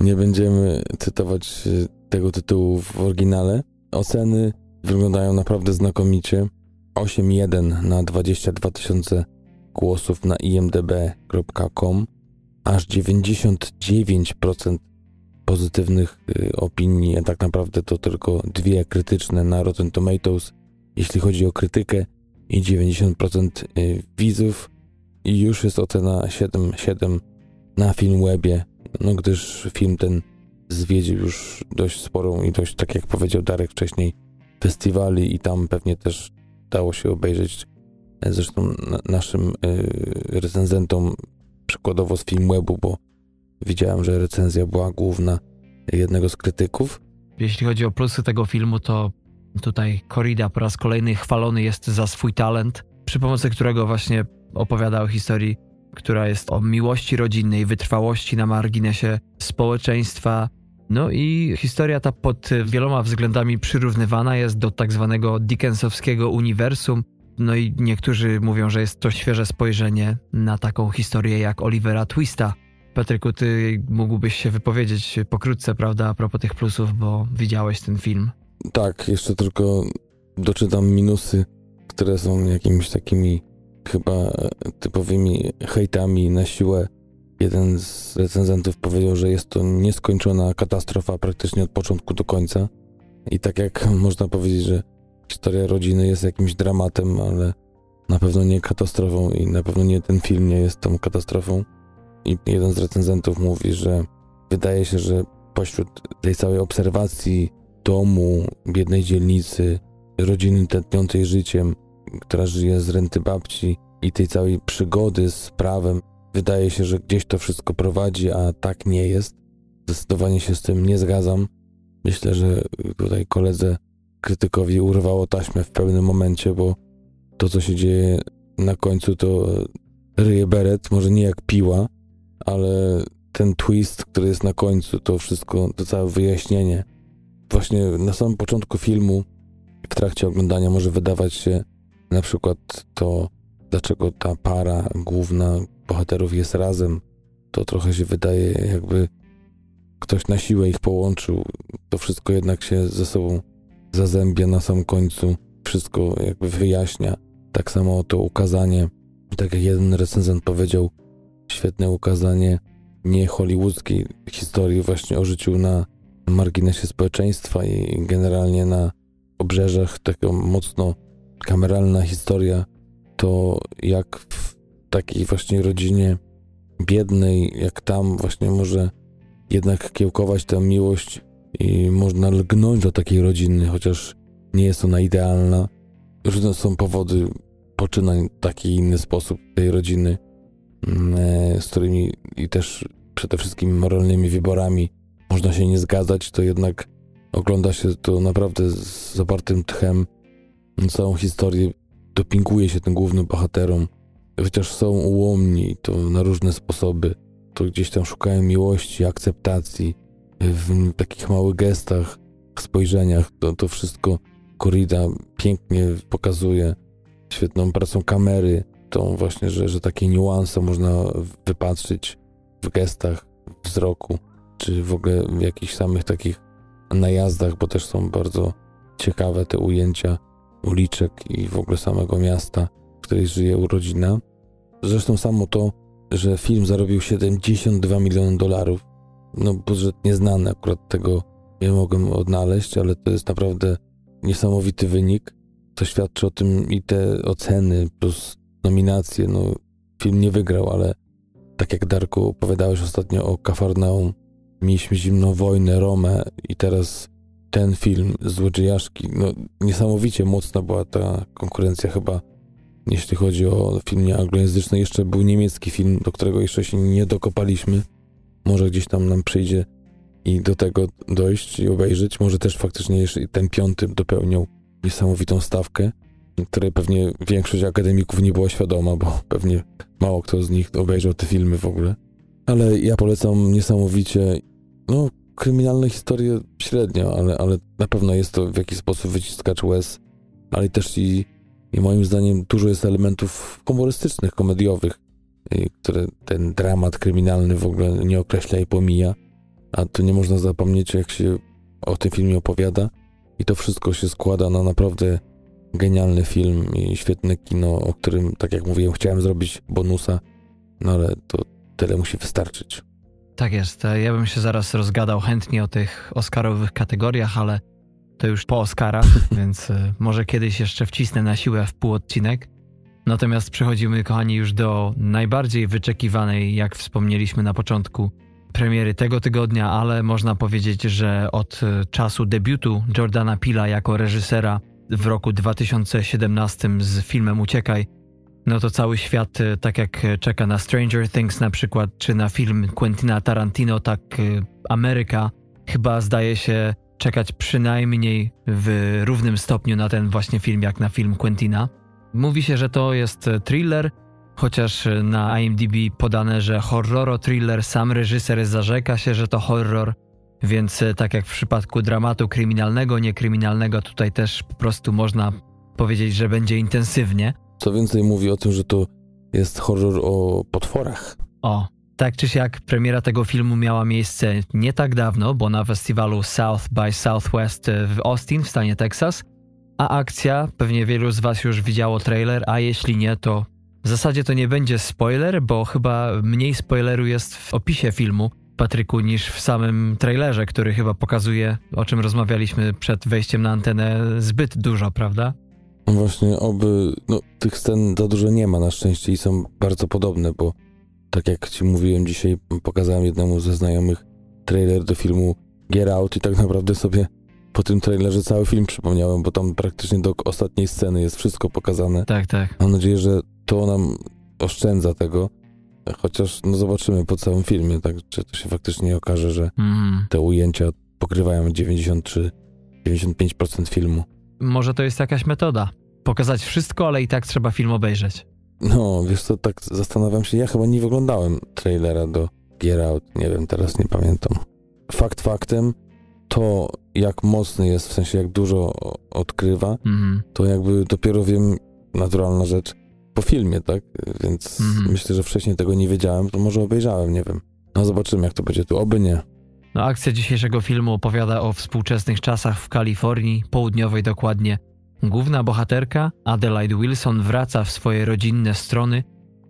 Nie będziemy cytować e, tego tytułu w oryginale. Oceny wyglądają naprawdę znakomicie. 8.1 na 22 tysiące głosów na imdb.com. Aż 99% pozytywnych e, opinii, a tak naprawdę to tylko dwie krytyczne na Rotten Tomatoes. Jeśli chodzi o krytykę, i 90% y, widzów i już jest ocena 7,7 na Filmwebie, no gdyż film ten zwiedził już dość sporą ilość, tak jak powiedział Darek wcześniej, festiwali i tam pewnie też dało się obejrzeć zresztą naszym y, recenzentom przykładowo z Filmwebu, bo widziałem, że recenzja była główna jednego z krytyków. Jeśli chodzi o plusy tego filmu, to tutaj Corrida po raz kolejny chwalony jest za swój talent, przy pomocy którego właśnie opowiada o historii, która jest o miłości rodzinnej, wytrwałości na marginesie społeczeństwa. No i historia ta pod wieloma względami przyrównywana jest do tak zwanego Dickensowskiego uniwersum. No i niektórzy mówią, że jest to świeże spojrzenie na taką historię jak Olivera Twista. Patryku, ty mógłbyś się wypowiedzieć pokrótce, prawda, a propos tych plusów, bo widziałeś ten film. Tak, jeszcze tylko doczytam minusy, które są jakimiś takimi chyba typowymi hejtami na siłę. Jeden z recenzentów powiedział, że jest to nieskończona katastrofa praktycznie od początku do końca. I tak jak <laughs> można powiedzieć, że historia rodziny jest jakimś dramatem, ale na pewno nie katastrofą i na pewno nie ten film nie jest tą katastrofą. I jeden z recenzentów mówi, że wydaje się, że pośród tej całej obserwacji domu, biednej dzielnicy, rodziny tętniącej życiem, która żyje z renty babci i tej całej przygody z prawem, wydaje się, że gdzieś to wszystko prowadzi, a tak nie jest. Zdecydowanie się z tym nie zgadzam. Myślę, że tutaj koledze krytykowi urwało taśmę w pewnym momencie, bo to, co się dzieje na końcu, to ryje beret, może nie jak piła, ale ten twist, który jest na końcu, to wszystko, to całe wyjaśnienie. Właśnie na samym początku filmu, w trakcie oglądania, może wydawać się na przykład to, dlaczego ta para główna bohaterów jest razem. To trochę się wydaje, jakby ktoś na siłę ich połączył. To wszystko jednak się ze sobą zazębia na samym końcu. Wszystko jakby wyjaśnia. Tak samo to ukazanie, tak jak jeden recenzent powiedział, świetne ukazanie nie hollywoodzkiej historii właśnie o życiu na marginesie społeczeństwa i generalnie na obrzeżach, taka mocno kameralna historia, to jak w takiej właśnie rodzinie biednej, jak tam właśnie może jednak kiełkować tę miłość i można lgnąć do takiej rodziny, chociaż nie jest ona idealna. Różne są powody poczynań w taki inny sposób tej rodziny. Mm, e, z którymi i też przede wszystkim moralnymi wyborami można się nie zgadzać, to jednak ogląda się to naprawdę z zapartym tchem. Całą historię dopinguje się tym głównym bohaterom. Chociaż są ułomni, to na różne sposoby, to gdzieś tam szukają miłości, akceptacji, w takich małych gestach, spojrzeniach. To, to wszystko Corrida pięknie pokazuje. Świetną pracą kamery, tą właśnie, że, że takie niuanse można wypatrzyć w gestach, wzroku, czy w ogóle w jakichś samych takich najazdach, bo też są bardzo ciekawe te ujęcia uliczek i w ogóle samego miasta, w której żyje urodzina. Zresztą samo to, że film zarobił 72 miliony dolarów, no budżet nieznany, akurat tego nie mogłem odnaleźć, ale to jest naprawdę niesamowity wynik. To świadczy o tym i te oceny, plus nominacje. No, film nie wygrał, ale tak jak Darku opowiadałeś ostatnio o Kafarnaum, mieliśmy zimną wojnę, Romę i teraz ten film, Złodziejaszki, no niesamowicie mocna była ta konkurencja chyba, jeśli chodzi o film nieanglojęzyczny. Jeszcze był niemiecki film, do którego jeszcze się nie dokopaliśmy. Może gdzieś tam nam przyjdzie i do tego dojść i obejrzeć. Może też faktycznie jeszcze ten piąty dopełniał niesamowitą stawkę której pewnie większość akademików nie była świadoma, bo pewnie mało kto z nich obejrzał te filmy w ogóle. Ale ja polecam niesamowicie, no, kryminalne historie średnio, ale, ale na pewno jest to w jakiś sposób wyciskacz łez, ale też i, i moim zdaniem dużo jest elementów humorystycznych, komediowych, które ten dramat kryminalny w ogóle nie określa i pomija, a tu nie można zapomnieć, jak się o tym filmie opowiada i to wszystko się składa na naprawdę genialny film i świetne kino, o którym, tak jak mówiłem, chciałem zrobić bonusa, no ale to tyle musi wystarczyć. Tak jest. Ja bym się zaraz rozgadał chętnie o tych Oscarowych kategoriach, ale to już po Oscarach, <laughs> więc e, może kiedyś jeszcze wcisnę na siłę w pół odcinek. Natomiast przechodzimy, kochani, już do najbardziej wyczekiwanej, jak wspomnieliśmy na początku, premiery tego tygodnia, ale można powiedzieć, że od e, czasu debiutu Jordana Pila jako reżysera w roku 2017 z filmem Uciekaj. no to cały świat, y, tak jak czeka na Stranger Things na przykład, czy na film Quentina Tarantino, tak Ameryka chyba zdaje się czekać przynajmniej w równym stopniu na ten właśnie film, jak na film Quentina. Mówi się, że to jest thriller, chociaż na IMDb podane, że horroro thriller, sam reżyser zarzeka się, że to horror, więc tak jak w przypadku dramatu kryminalnego, niekryminalnego, tutaj też po prostu można powiedzieć, że będzie intensywnie. Co więcej, mówi o tym, że to jest horror o potworach. O, tak czy siak, premiera tego filmu miała miejsce nie tak dawno, bo na festiwalu South by Southwest w Austin w stanie Texas. A akcja, pewnie wielu z Was już widziało trailer, a jeśli nie, to w zasadzie to nie będzie spoiler, bo chyba mniej spoileru jest w opisie filmu, Patryku, niż w samym trailerze, który chyba pokazuje, o czym rozmawialiśmy przed wejściem na antenę, zbyt dużo, prawda? Właśnie, oby. No, tych scen za dużo nie ma na szczęście i są bardzo podobne, bo tak jak ci mówiłem dzisiaj, pokazałem jednemu ze znajomych trailer do filmu Get Out i tak naprawdę sobie po tym trailerze cały film przypomniałem, bo tam praktycznie do ostatniej sceny jest wszystko pokazane. Tak, tak. Mam nadzieję, że to nam oszczędza tego, chociaż no zobaczymy po całym filmie, tak, czy to się faktycznie okaże, że mm. te ujęcia pokrywają 93-95% filmu. Może to jest jakaś metoda. Pokazać wszystko, ale i tak trzeba film obejrzeć. No, wiesz co, tak zastanawiam się, ja chyba nie wyglądałem trailera do Get Out, nie wiem, teraz nie pamiętam. Fakt faktem, to jak mocny jest, w sensie jak dużo odkrywa, mm-hmm. to jakby dopiero wiem, naturalna rzecz, po filmie, tak? Więc mm-hmm. myślę, że wcześniej tego nie wiedziałem, to może obejrzałem, nie wiem. No zobaczymy, jak to będzie tu, oby nie. No, akcja dzisiejszego filmu opowiada o współczesnych czasach w Kalifornii, południowej dokładnie. Główna bohaterka, Adelaide Wilson, wraca w swoje rodzinne strony.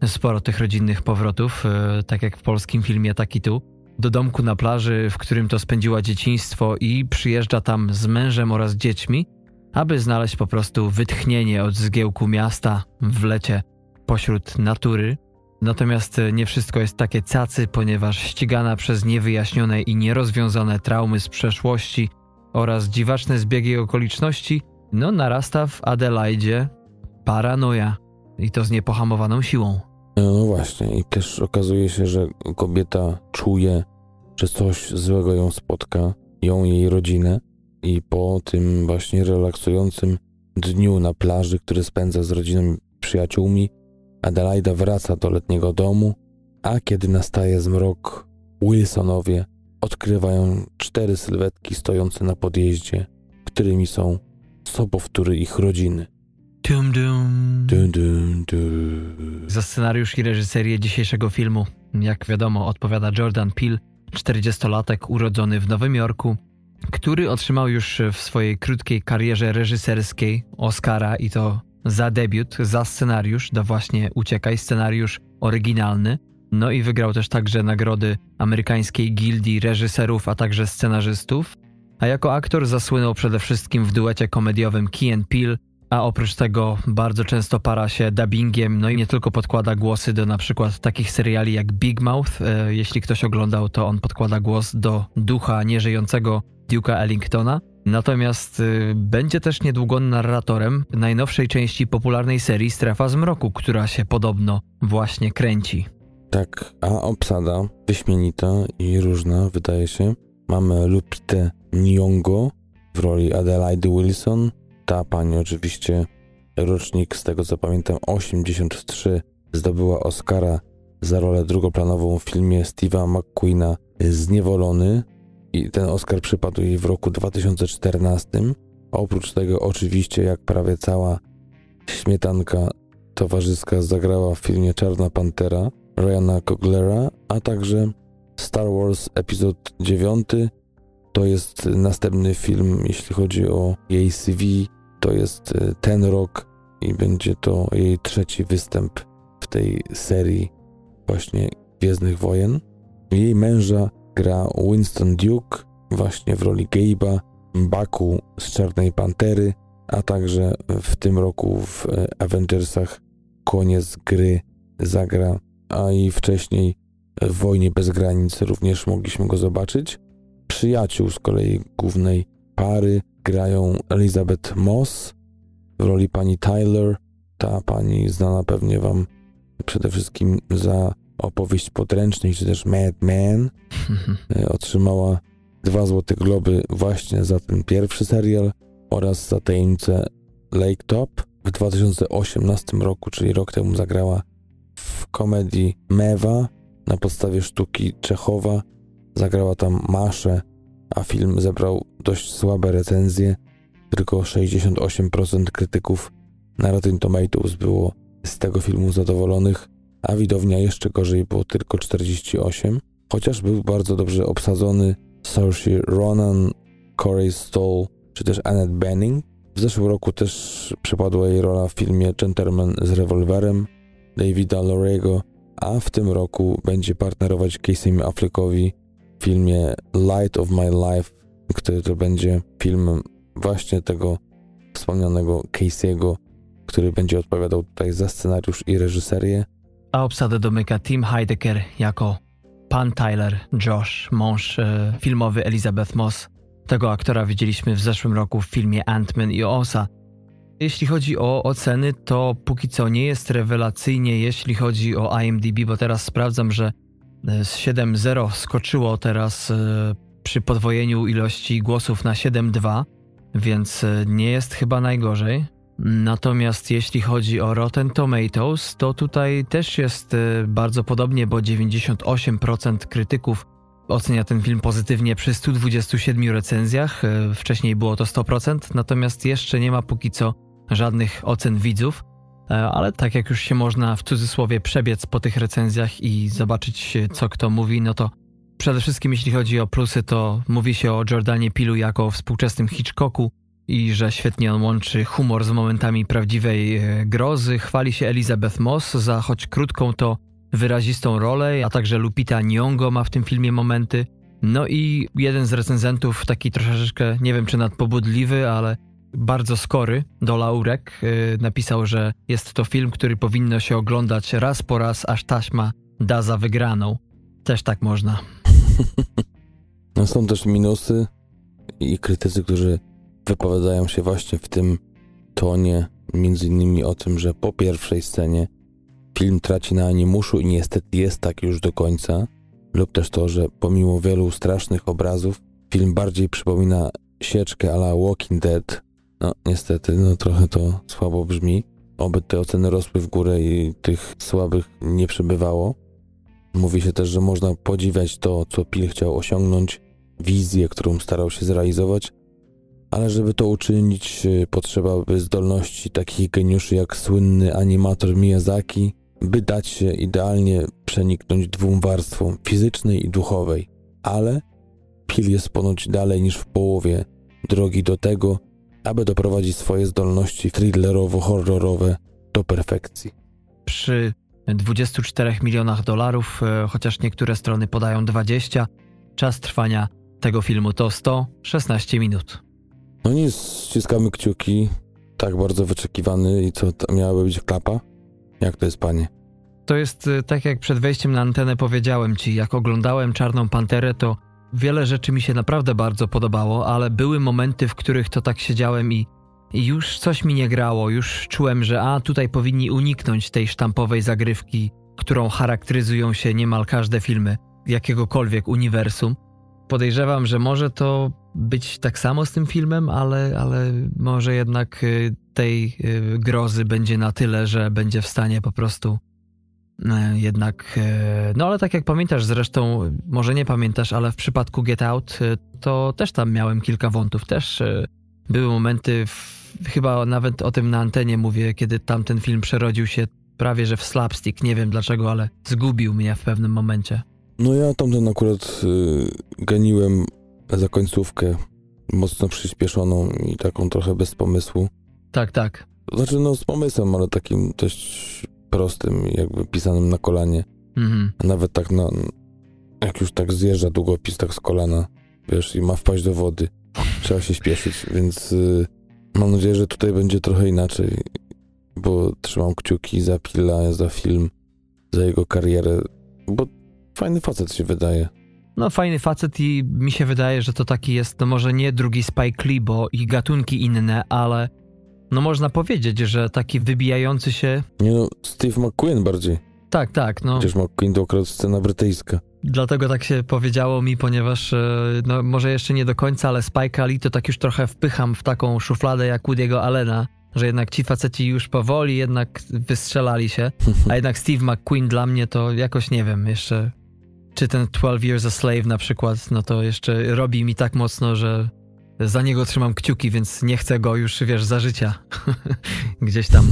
Sporo tych rodzinnych powrotów, e, tak jak w polskim filmie, tak i tu. Do domku na plaży, w którym to spędziła dzieciństwo i przyjeżdża tam z mężem oraz dziećmi, aby znaleźć po prostu wytchnienie od zgiełku miasta w lecie pośród natury, Natomiast nie wszystko jest takie cacy, ponieważ ścigana przez niewyjaśnione i nierozwiązane traumy z przeszłości oraz dziwaczne zbiegi okoliczności, no narasta w Adelaide paranoja i to z niepohamowaną siłą. No właśnie, i też okazuje się, że kobieta czuje, że coś złego ją spotka, ją i jej rodzinę, i po tym właśnie relaksującym dniu na plaży, który spędza z rodziną przyjaciółmi, Adelaida wraca do letniego domu, a kiedy nastaje zmrok, Wilsonowie odkrywają cztery sylwetki stojące na podjeździe, którymi są sobowtóry ich rodziny. Dum, dum. Dum, dum, dum. Za scenariusz i reżyserię dzisiejszego filmu, jak wiadomo, odpowiada Jordan Peele, 40-latek urodzony w Nowym Jorku, który otrzymał już w swojej krótkiej karierze reżyserskiej Oscara i to za debiut, za scenariusz, da właśnie Uciekaj, scenariusz oryginalny. No i wygrał też także nagrody amerykańskiej gildii reżyserów, a także scenarzystów. A jako aktor zasłynął przede wszystkim w duecie komediowym Key and Peele, a oprócz tego bardzo często para się dubbingiem, no i nie tylko podkłada głosy do na przykład takich seriali jak Big Mouth. E, jeśli ktoś oglądał, to on podkłada głos do ducha nieżyjącego Duke'a Ellingtona. Natomiast y, będzie też niedługo narratorem najnowszej części popularnej serii Strefa Zmroku, która się podobno właśnie kręci. Tak, a obsada wyśmienita i różna, wydaje się. Mamy Lupite Nyong'o w roli Adelaide Wilson. Ta pani oczywiście rocznik, z tego co pamiętam, 83, zdobyła Oscara za rolę drugoplanową w filmie Steve'a McQueena Zniewolony i ten Oscar przypadł jej w roku 2014. Oprócz tego, oczywiście, jak prawie cała śmietanka towarzyska zagrała w filmie Czarna Pantera Ryana Coglera, a także Star Wars Epizod 9. To jest następny film, jeśli chodzi o jej CV. To jest e, ten rok i będzie to jej trzeci występ w tej serii właśnie Gwiezdnych Wojen. Jej męża gra Winston Duke właśnie w roli Gabe'a, Baku z Czarnej Pantery, a także w tym roku w Avengersach koniec gry zagra, a i wcześniej w Wojnie bez granic również mogliśmy go zobaczyć. Przyjaciół z kolei głównej pary grają Elizabeth Moss w roli pani Tyler ta pani znana pewnie wam przede wszystkim za opowieść podręcznej, czy też Mad Men, <laughs> e, otrzymała dwa złote globy właśnie za ten pierwszy serial oraz za tajemnicę Lake Top. W 2018 roku, czyli rok temu, zagrała w komedii Mewa na podstawie sztuki Czechowa. Zagrała tam Maszę, a film zebrał dość słabe recenzje. Tylko 68% krytyków na Rotten Tomatoes było z tego filmu zadowolonych, a widownia jeszcze gorzej było tylko 48, chociaż był bardzo dobrze obsadzony Saoirse Ronan, Corey Stoll czy też Annette Bening. W zeszłym roku też przypadła jej rola w filmie Gentleman z rewolwerem Davida Lorego, a w tym roku będzie partnerować Casey'm Affleckowi filmie Light of My Life, który to będzie film właśnie tego wspomnianego Casey'ego, który będzie odpowiadał tutaj za scenariusz i reżyserię. A obsadę domyka Tim Heidecker jako pan Tyler Josh, mąż e, filmowy Elizabeth Moss. Tego aktora widzieliśmy w zeszłym roku w filmie Ant-Man i Osa. Jeśli chodzi o oceny, to póki co nie jest rewelacyjnie, jeśli chodzi o IMDb, bo teraz sprawdzam, że z 7.0 skoczyło teraz e, przy podwojeniu ilości głosów na 7.2, więc e, nie jest chyba najgorzej. Natomiast jeśli chodzi o Rotten Tomatoes, to tutaj też jest bardzo podobnie, bo 98% krytyków ocenia ten film pozytywnie przy 127 recenzjach. Wcześniej było to 100%, natomiast jeszcze nie ma póki co żadnych ocen widzów, e, ale tak jak już się można w cudzysłowie przebiec po tych recenzjach i zobaczyć, co kto mówi, no to przede wszystkim jeśli chodzi o plusy, to mówi się o Jordanie Pilu jako współczesnym Hitchcocku i że świetnie on łączy humor z momentami prawdziwej e, grozy. Chwali się Elizabeth Moss za choć krótką to wyrazistą rolę, a także Lupita Nyong'o ma w tym filmie momenty. No i jeden z recenzentów, taki troszeczkę, nie wiem czy nadpobudliwy, ale bardzo skory do laurek. Y, napisał, że jest to film, który powinno się oglądać raz po raz, aż taśma da za wygraną. Też tak można. <laughs> No są też minusy i krytycy, którzy wypowiadają się właśnie w tym tonie, między innymi o tym, że po pierwszej scenie film traci na animuszu i niestety jest tak już do końca, lub też to, że pomimo wielu strasznych obrazów, film bardziej przypomina sieczkę ala Walking Dead no, niestety, no trochę to słabo brzmi. Oby te oceny rosły w górę i tych słabych nie przybywało. Mówi się też, że można podziwiać to, co Pil chciał osiągnąć, wizję, którą starał się zrealizować, ale żeby to uczynić, y, potrzeba by zdolności takich geniuszy jak słynny animator Miyazaki, by dać się idealnie przeniknąć dwóm warstwom fizycznej i duchowej. Ale Pil jest ponoć dalej niż w połowie drogi do tego, aby doprowadzić swoje zdolności thrillerowo-horrorowe do perfekcji. Przy 24 milionach dolarów, e, chociaż niektóre strony podają 20, czas trwania tego filmu to 116 minut. No nic, ściskamy kciuki, tak bardzo wyczekiwany i co, to miałaby być klapa? Jak to jest, panie? To jest e, tak jak przed wejściem na antenę powiedziałem ci, jak oglądałem Czarną Panterę, to Wiele rzeczy mi się naprawdę bardzo podobało, ale były momenty, w których to tak siedziałem i, już coś mi nie grało. Już czułem, że a tutaj powinni uniknąć tej sztampowej zagrywki, którą charakteryzują się niemal każde filmy jakiegokolwiek uniwersum. Podejrzewam, że może to być tak samo z tym filmem, ale, ale może jednak y, tej y, grozy będzie na tyle, że będzie w stanie po prostu jednak, e, no ale tak jak pamiętasz, zresztą może nie pamiętasz, ale w przypadku Get Out e, to też tam miałem kilka wątów. Też były momenty, w, chyba nawet o tym na antenie mówię, kiedy tamten film przerodził się prawie że w slapstick. Nie wiem dlaczego, ale zgubił mnie w pewnym momencie. No ja tamten akurat y, ganiłem za końcówkę mocno przyspieszoną i taką trochę bez pomysłu. Tak, tak. Znaczy no z pomysłem, ale takim dość prostym, jakby pisanym na kolanie. Mhm. Nawet tak na, jak już tak zjeżdża długopis tak z kolana, wiesz, i ma wpaść do wody. Trzeba się śpieszyć, więc y, mam nadzieję, że tutaj będzie trochę inaczej, bo trzymam kciuki za Pilla, za film, za jego karierę, bo fajny facet się wydaje. No fajny facet i mi się wydaje, że to taki jest, no może nie drugi Spike Lee, bo i gatunki inne, ale no można powiedzieć, że taki wybijający się... Nie no, Steve McQueen bardziej. Tak, tak, no. Chociaż McQueen to akurat scena brytyjska. Dlatego tak się powiedziało mi, ponieważ e, no, może jeszcze nie do końca, ale Spike Lee to tak już trochę wpycham w taką szufladę jak Woody'ego Allena, że jednak ci faceci już powoli jednak wystrzelali się, <laughs> a jednak Steve McQueen dla mnie to jakoś nie wiem, jeszcze czy ten 12 Years a Slave na przykład, no to jeszcze robi mi tak mocno, że za niego trzymam kciuki, więc nie chcę go już, wiesz, za życia <laughs> gdzieś tam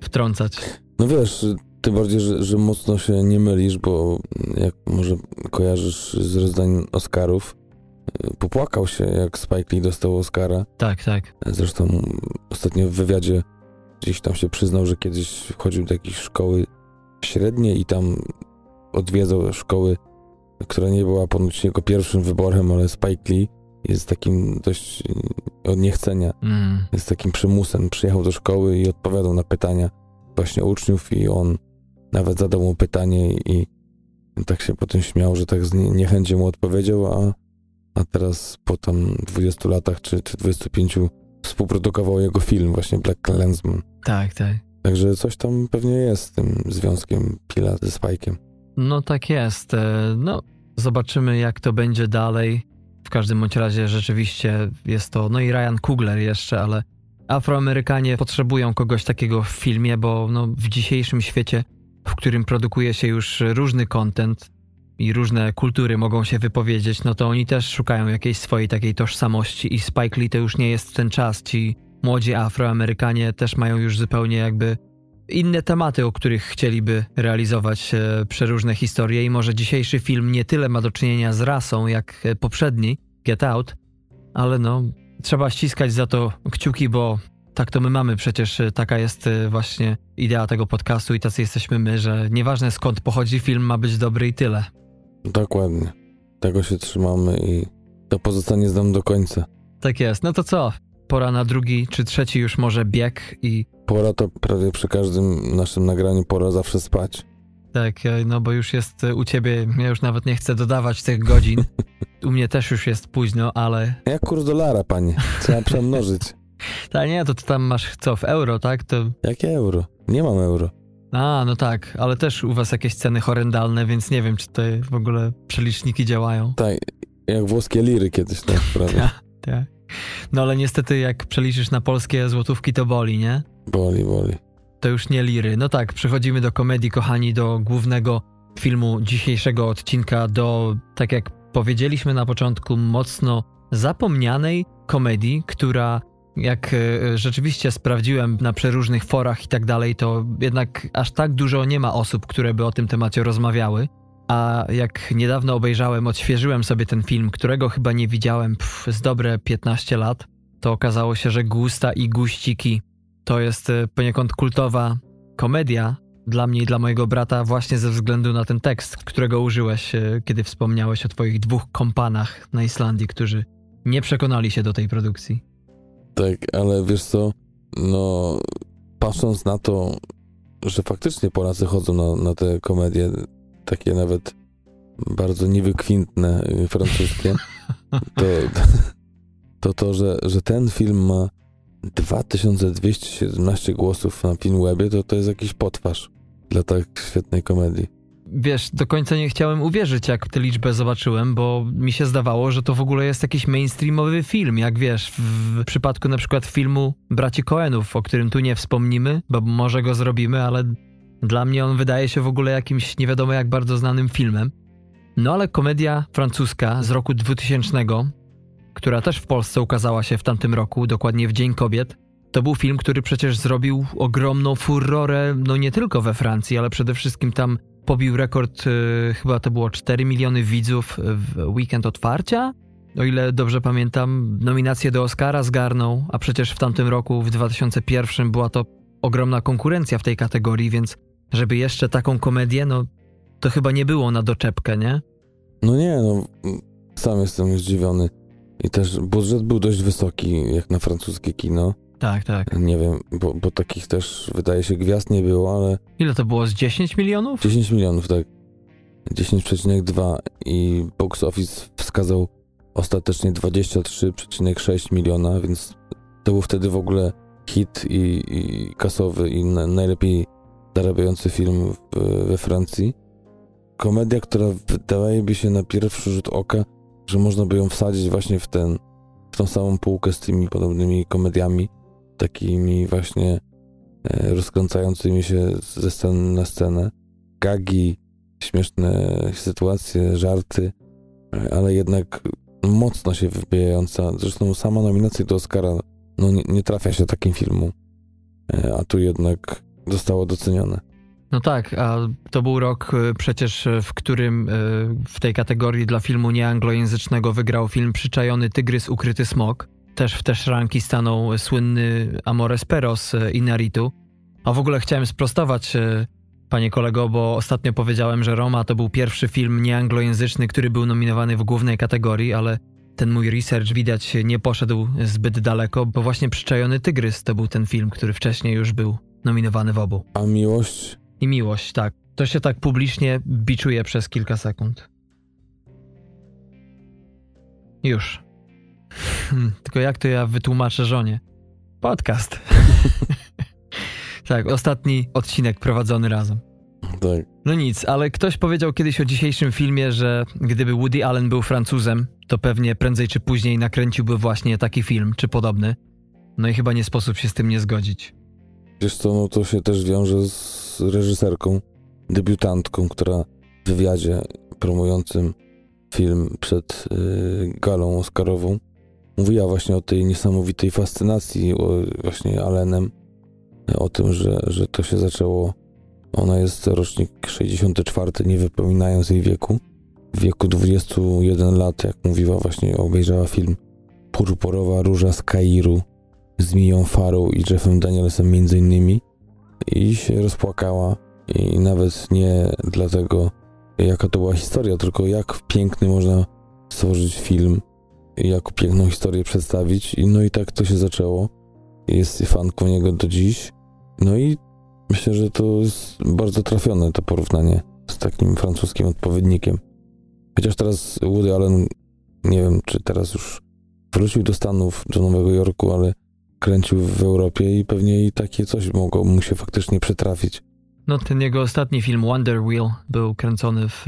wtrącać. No wiesz, tym bardziej, że, że mocno się nie mylisz, bo jak może kojarzysz z rozdań Oscarów, popłakał się, jak Spike Lee dostał Oscara. Tak, tak. Zresztą ostatnio w wywiadzie gdzieś tam się przyznał, że kiedyś chodził do jakiejś szkoły średniej i tam odwiedzał szkoły, która nie była ponoć jego pierwszym wyborem, ale Spike Lee jest takim dość od niechcenia, mm. jest takim przymusem. Przyjechał do szkoły i odpowiadał na pytania właśnie uczniów i on nawet zadał mu pytanie i tak się potem śmiał, że tak z niechęcią mu odpowiedział, a, a teraz po tam 20 latach czy, czy 25 współprodukował jego film właśnie Black Clansman. Tak, tak. Także coś tam pewnie jest z tym związkiem Pila ze Spike'em. No tak jest. E, no, zobaczymy jak to będzie dalej. W każdym bądź razie rzeczywiście jest to, no i Ryan Coogler jeszcze, ale Afroamerykanie potrzebują kogoś takiego w filmie, bo no, w dzisiejszym świecie, w którym produkuje się już różny content i różne kultury mogą się wypowiedzieć, no to oni też szukają jakiejś swojej takiej tożsamości i Spike Lee to już nie jest ten czas. Ci młodzi Afroamerykanie też mają już zupełnie jakby inne tematy, o których chcieliby realizować e, przeróżne historie i może dzisiejszy film nie tyle ma do czynienia z rasą jak e, poprzedni, Get Out, ale no trzeba ściskać za to kciuki, bo tak to my mamy przecież, e, taka jest właśnie idea tego podcastu i tacy jesteśmy my, że nieważne skąd pochodzi film, ma być dobry i tyle. Dokładnie. Tego się trzymamy i to pozostanie z nami do końca. Tak jest. No to co? Pora na drugi czy trzeci już może bieg i Pora to prawie przy każdym naszym nagraniu pora zawsze spać. Tak, e, no bo już jest e, u ciebie, ja już nawet nie chcę dodawać tych godzin. <laughs> U mnie też już jest późno, ale... Jak kurs dolara, panie. Trzeba przemnożyć. <laughs> tak, nie, to ty tam masz co, w euro, tak? To... Jakie euro? Nie mam euro. A, no tak, ale też u was jakieś ceny horrendalne, więc nie wiem, czy to w ogóle przeliczniki działają. Tak, jak włoskie liry kiedyś, tak, <laughs> prawie. tak. No ale niestety jak przeliczysz na polskie złotówki, to boli, nie? Boli, boli. To już nie liry. No tak, przechodzimy do komedii, kochani, do głównego filmu dzisiejszego odcinka, do, tak jak powiedzieliśmy na początku, mocno zapomnianej komedii, która jak e, rzeczywiście sprawdziłem na przeróżnych forach i tak dalej, to jednak aż tak dużo nie ma osób, które by o tym temacie rozmawiały. A jak niedawno obejrzałem, odświeżyłem sobie ten film, którego chyba nie widziałem z dobre 15 lat, to okazało się, że Gusta i Guściki to jest e, poniekąd kultowa komedia dla mnie i dla mojego brata właśnie ze względu na ten tekst, którego użyłeś, e, kiedy wspomniałeś o twoich dwóch kompanach na Islandii, którzy nie przekonali się do tej produkcji. Tak, ale wiesz co, no patrząc na to, że faktycznie Polacy chodzą na, na te komedie, takie nawet bardzo niewykwintne y, francuskie, <laughs> to to, to że, że ten film ma 2217 głosów na Filmwebie, to to jest jakiś potwarz dla tak świetnej komedii. Wiesz, do końca nie chciałem uwierzyć, jak tę liczbę zobaczyłem, bo mi się zdawało, że to w ogóle jest jakiś mainstreamowy film, jak wiesz, w przypadku na przykład filmu Braci Coenów, o którym tu nie wspomnimy, bo może go zrobimy, ale dla mnie on wydaje się w ogóle jakimś nie wiadomo jak bardzo znanym filmem. No ale komedia francuska z roku 2000, która też w Polsce ukazała się w tamtym roku, dokładnie w Dzień Kobiet, to był film, który przecież zrobił ogromną furorę, no nie tylko we Francji, ale przede wszystkim tam pobił rekord, y, chyba to było 4 miliony widzów w weekend otwarcia. O ile dobrze pamiętam, nominację do Oscara zgarnął, a przecież w tamtym roku, w 2001, była to ogromna konkurencja w tej kategorii, więc żeby jeszcze taką komedię, no to chyba nie było na doczepkę, nie? No nie, no sam jestem zdziwiony. I też budżet był dość wysoki, jak na francuskie kino. Tak, tak. Nie wiem, bo, bo takich też wydaje się gwiazd nie było, ale. Ile to było? Z 10 milionów? 10 milionów, tak. 10,2 i box office wskazał ostatecznie 23,6 miliona, więc to był wtedy w ogóle hit i, i kasowy i na, najlepiej zarabiający film w, we Francji. Komedia, która wydaje by się na pierwszy rzut oka, że można by ją wsadzić właśnie w ten, w tą samą półkę z tymi podobnymi komediami, takimi właśnie e, rozkręcającymi się ze sceny na scenę. Gagi, śmieszne sytuacje, żarty, ale jednak mocno się wybijająca. Zresztą sama nominacja do Oscara no nie, nie trafia się takim filmu, e, a tu jednak zostało docenione. No tak, a to był rok e, przecież, e, w którym w tej kategorii dla filmu nieanglojęzycznego wygrał film Przyczajony Tygrys Ukryty Smok. Też w te szranki stanął słynny Amores Peros Inaritu. A w ogóle chciałem sprostować, panie kolego, bo ostatnio powiedziałem, że Roma to był pierwszy film nieanglojęzyczny, który był nominowany w głównej kategorii, ale ten mój research widać nie poszedł zbyt daleko, bo właśnie Przyczajony Tygrys to był ten film, który wcześniej już był nominowany w obu. A Miłość? I Miłość, tak. To się tak publicznie biczuje przez kilka sekund. Już. <laughs> Tylko jak to ja wytłumaczę żonie? Podcast. <laughs> tak, ostatni odcinek prowadzony razem. Tak. No nic, ale ktoś powiedział kiedyś o dzisiejszym filmie, że gdyby Woody Allen był Francuzem, to pewnie prędzej czy później nakręciłby właśnie taki film, czy podobny. No i chyba nie sposób się z tym nie zgodzić. Wiesz co, no to się też wiąże z reżyserką, debiutantką, która w wywiadzie promującym film przed y, galą Oscarową mówiła właśnie o tej niesamowitej fascynacji właśnie Allenem, o tym, że, że to się zaczęło ona jest rocznik 64, nie wypominając jej wieku. W wieku 21 lat, jak mówiła, właśnie obejrzała film Purpurowa Róża z Kairu z Miją Farą i Jeffem Danielsem między innymi i się rozpłakała i nawet nie dlatego, jaka to była historia, tylko jak piękny można stworzyć film, jak piękną historię przedstawić. I no i tak to się zaczęło. Jest fanką niego do dziś. No i Myślę, że to jest bardzo trafione to porównanie z takim francuskim odpowiednikiem. Chociaż teraz Woody Allen, nie wiem czy teraz już wrócił do Stanów, do Nowego Jorku, ale kręcił w Europie i pewnie i takie coś mogło mu się faktycznie przytrafić. No ten jego ostatni film Wonder Wheel był kręcony w,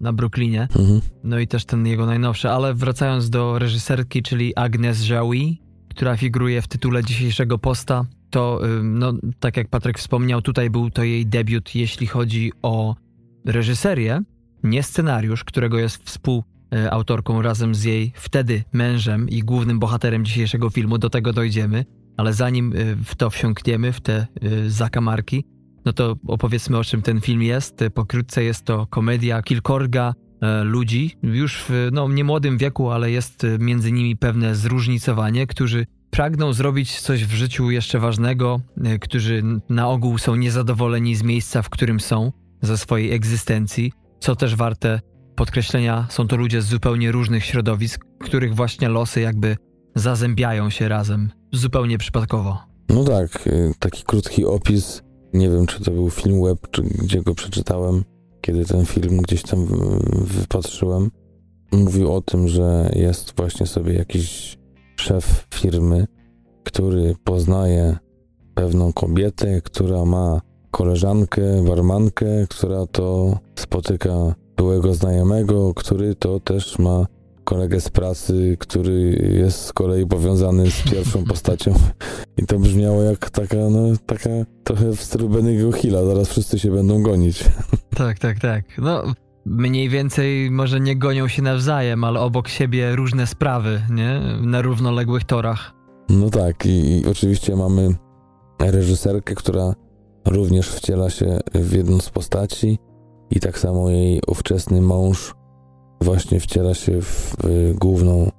na Brooklynie. Mhm. No i też ten jego najnowszy, ale wracając do reżyserki, czyli Agnes Jaoui, która figuruje w tytule dzisiejszego posta, to, no, tak jak Patryk wspomniał, tutaj był to jej debiut, jeśli chodzi o reżyserię, nie scenariusz, którego jest współautorką razem z jej wtedy mężem i głównym bohaterem dzisiejszego filmu. Do tego dojdziemy, ale zanim y, w to wsiąkniemy, w te y, zakamarki, no to opowiedzmy o czym ten film jest. Pokrótce jest to komedia kilkorga e, ludzi, już w no, niemłodym wieku, ale jest między nimi pewne zróżnicowanie, którzy pragną zrobić coś w życiu jeszcze ważnego, e, którzy na ogół są niezadowoleni z miejsca, w którym są, ze swojej egzystencji, co też warte podkreślenia, są to ludzie z zupełnie różnych środowisk, których właśnie losy jakby zazębiają się razem, zupełnie przypadkowo. No tak, e, taki krótki opis, nie wiem czy to był film web, czy gdzie go przeczytałem, kiedy ten film gdzieś tam wypatrzyłem. Mówił o tym, że jest właśnie sobie jakiś szef firmy, który poznaje pewną kobietę, która ma koleżankę, barmankę, która to spotyka byłego znajomego, który to też ma kolegę z pracy, który jest z kolei powiązany z pierwszą <laughs> postacią. I to brzmiało jak taka, no, taka trochę w stylu Benny'ego Hilla, zaraz wszyscy się będą gonić. <laughs> Tak, tak, tak. No, mniej więcej może nie gonią się nawzajem, ale obok siebie różne sprawy, nie? Na równoległych torach. No tak, i, i oczywiście mamy reżyserkę, która również wciela się w jedną z postaci i tak samo jej ówczesny mąż właśnie wciela się w główną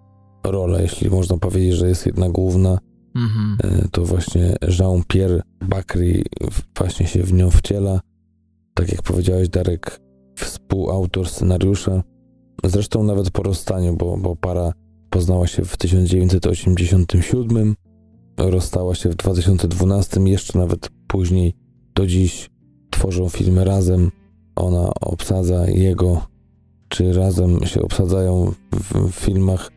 rolę, jeśli można powiedzieć, że jest jedna główna, mhm. E, to właśnie Jean-Pierre Bacry właśnie się w nią wciela. Tak jak powiedziałeś, Darek, współautor scenariusza. Zresztą nawet po rozstaniu, bo, bo para poznała się w 1987, rozstała się w 2012, jeszcze nawet później do dziś tworzą filmy razem. Ona obsadza jego, czy razem się obsadzają w, w filmach,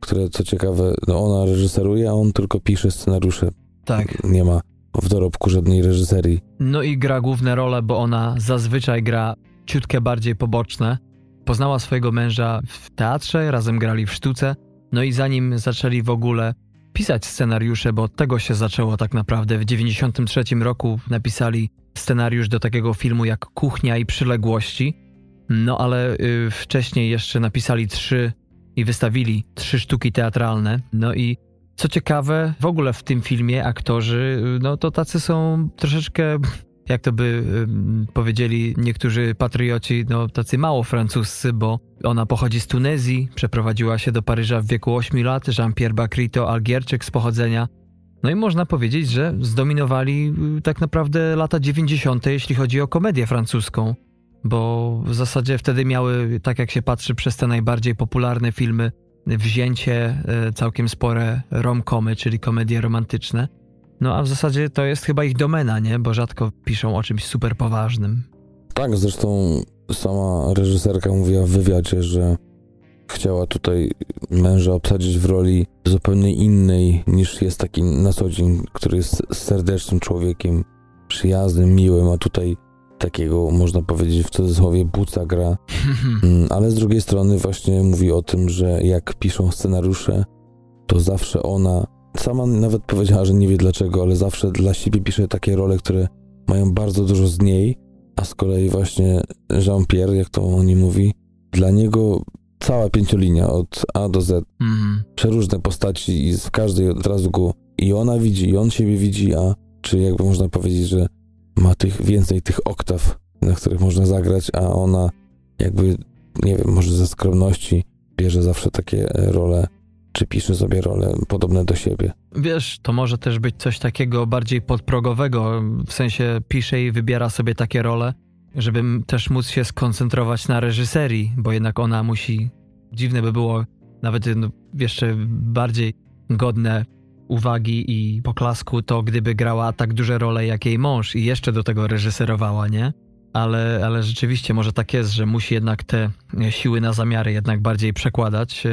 które co ciekawe, no ona reżyseruje, a on tylko pisze scenariusze Tak. nie ma w dorobku żadnej reżyserii. No i gra główne role, bo ona zazwyczaj gra ciutkę bardziej poboczne. Poznała swojego męża w teatrze, razem grali w sztuce. No i zanim zaczęli w ogóle pisać scenariusze, bo od tego się zaczęło tak naprawdę. W 93 roku napisali scenariusz do takiego filmu jak Kuchnia i Przyległości. No ale y, wcześniej jeszcze napisali trzy i wystawili trzy sztuki teatralne. No i co ciekawe, w ogóle w tym filmie aktorzy, y, no to tacy są troszeczkę, <laughs> jak to by y, powiedzieli niektórzy patrioci, no tacy mało francuscy, bo ona pochodzi z Tunezji, przeprowadziła się do Paryża w wieku 8 lat, Jean-Pierre Bacry to Algierczyk z pochodzenia. No i można powiedzieć, że zdominowali y, tak naprawdę lata 90., jeśli chodzi o komedię francuską bo w zasadzie wtedy miały, tak jak się patrzy przez te najbardziej popularne filmy, wzięcie e, całkiem spore romkomy, czyli komedie romantyczne. No a w zasadzie to jest chyba ich domena, nie? Bo rzadko piszą o czymś super poważnym. Tak, zresztą sama reżyserka mówiła w wywiadzie, że chciała tutaj męża obsadzić w roli zupełnie innej niż jest taki na co dzień, który jest serdecznym człowiekiem, przyjaznym, miłym, a tutaj takiego, można powiedzieć, w cudzysłowie buca gra. <laughs> Mm, ale z drugiej strony właśnie mówi o tym, że jak piszą scenariusze, to zawsze ona, sama nawet powiedziała, że nie wie dlaczego, ale zawsze dla siebie pisze takie role, które mają bardzo dużo z niej, a z kolei właśnie Jean-Pierre, jak to oni mówi, dla niego cała pięciolinia od A do Z, Mhm. przeróżne postaci i w każdej od razu go i ona widzi, i on siebie widzi, a czy jakby można powiedzieć, że ma tych więcej tych oktaw, na których można zagrać, a ona jakby, nie wiem, może ze skromności bierze zawsze takie e, role, czy pisze sobie role podobne do siebie. Wiesz, to może też być coś takiego bardziej podprogowego, w sensie pisze i wybiera sobie takie role, żeby też móc się skoncentrować na reżyserii, bo jednak ona musi, dziwne by było, nawet no, jeszcze bardziej godne uwagi i poklasku to, gdyby grała tak duże role jak jej mąż i jeszcze do tego reżyserowała, nie? Ale, ale rzeczywiście może tak jest, że musi jednak te siły na zamiary jednak bardziej przekładać.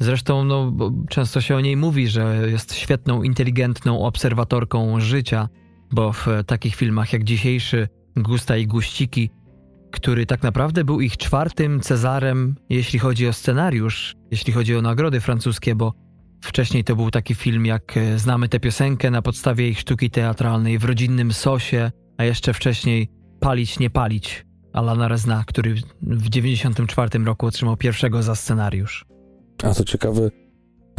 Zresztą no, często się o niej mówi, że jest świetną, inteligentną obserwatorką życia, bo w takich filmach jak dzisiejszy Gusta i Guściki, który tak naprawdę był ich czwartym Cezarem, jeśli chodzi o scenariusz, jeśli chodzi o nagrody francuskie, bo wcześniej to był taki film jak e, Znamy tę piosenkę na podstawie ich sztuki teatralnej w rodzinnym sosie, a jeszcze wcześniej Palić, nie palić Alana Rezna, który w 94 roku otrzymał pierwszego za scenariusz. A co ciekawe,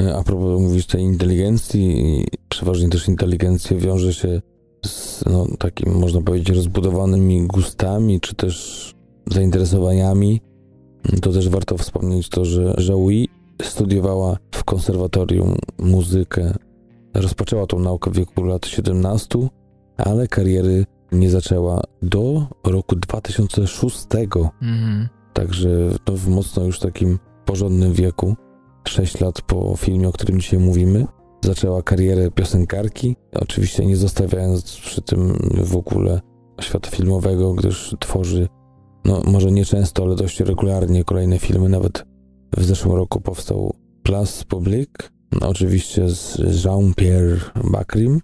e, a propos mówisz tej inteligencji, przeważnie też inteligencja wiąże się z no, takim, można powiedzieć, rozbudowanymi gustami, czy też zainteresowaniami. To też warto wspomnieć to, że Joey studiowała w konserwatorium muzykę. Rozpoczęła tą naukę w wieku lat 17, ale kariery nie zaczęła do roku 2006. Mhm. Także no, w mocno już takim porządnym wieku, 6 lat po filmie, o którym dzisiaj mówimy, zaczęła karierę piosenkarki. Oczywiście nie zostawiając przy tym w ogóle świata filmowego, gdyż tworzy, no może nie często, ale dość regularnie kolejne filmy. Nawet w zeszłym roku powstał Place Public, no, oczywiście z Jean-Pierre Bacrym,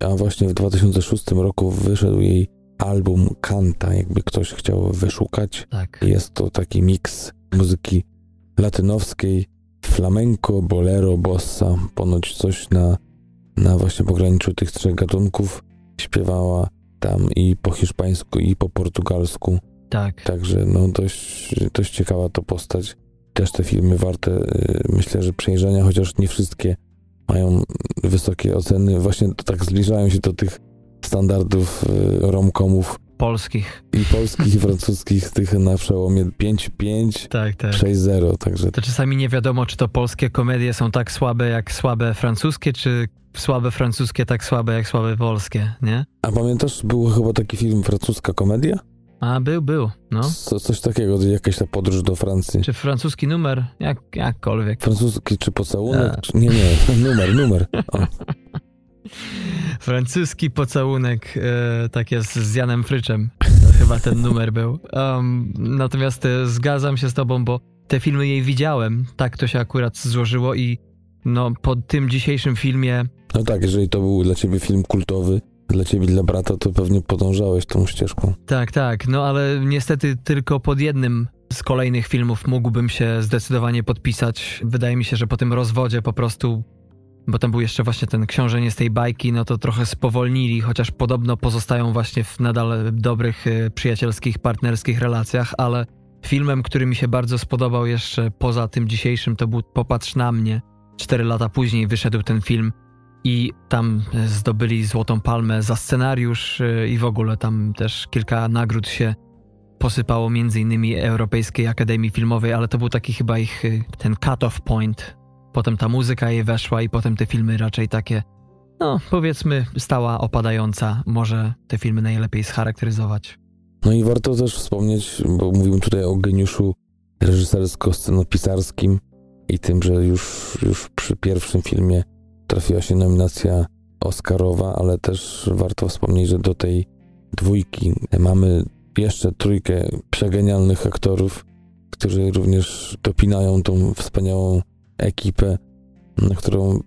a właśnie w 2006 roku wyszedł jej album Kanta, jakby ktoś chciał wyszukać. Tak. Jest to taki miks muzyki latynowskiej, flamenco, bolero, bossa, ponoć coś na, na właśnie pograniczu tych trzech gatunków. Śpiewała tam i po hiszpańsku, i po portugalsku. Tak. Także no dość, dość ciekawa to postać. Też te filmy warte, y, myślę, że przejrzenia, chociaż nie wszystkie mają wysokie oceny. Właśnie to tak zbliżają się do tych standardów y, romkomów Polskich. i polskich, i francuskich, tych na przełomie 5-5, Tak, tak. 6-0, także To czasami nie wiadomo, czy to polskie komedie są tak słabe jak słabe francuskie, czy słabe francuskie tak słabe jak słabe polskie, nie? A pamiętasz, był chyba taki film francuska komedia? A był, był, no. Co, coś takiego, jakaś ta podróż do Francji. Czy francuski numer? Jak, jakkolwiek. Francuski czy pocałunek? A. Czy, nie, nie, <laughs> numer, numer. O, Francuski pocałunek, e, tak jest z Janem Fryczem. Chyba ten numer był. Um, natomiast e, zgadzam się z tobą, bo te filmy jej widziałem. Tak to się akurat złożyło i no po tym dzisiejszym filmie... No tak, jeżeli to był dla ciebie film kultowy, dla ciebie, dla brata, to pewnie podążałeś tą ścieżką. Tak, tak, no ale niestety tylko pod jednym z kolejnych filmów mógłbym się zdecydowanie podpisać. Wydaje mi się, że po tym rozwodzie po prostu, bo tam był jeszcze właśnie ten książenie z tej bajki, no to trochę spowolnili, chociaż podobno pozostają właśnie w nadal dobrych, y, przyjacielskich, partnerskich relacjach, ale filmem, który mi się bardzo spodobał jeszcze poza tym dzisiejszym, to był Popatrz na mnie. Cztery lata później wyszedł ten film i tam zdobyli Złotą Palmę za scenariusz y, i w ogóle tam też kilka nagród się posypało między innymi Europejskiej Akademii Filmowej, ale to był taki chyba ich y, ten cut-off point. Potem ta muzyka jej weszła i potem te filmy raczej takie, no powiedzmy, stała opadająca. Może te filmy najlepiej scharakteryzować. No i warto też wspomnieć, bo mówimy tutaj o geniuszu reżysersko-scenopisarskim i tym, że już, już przy pierwszym filmie trafiła się nominacja Oscarowa, ale też warto wspomnieć, że do tej dwójki mamy jeszcze trójkę przegenialnych aktorów, którzy również dopinają tą wspaniałą ekipę, na którą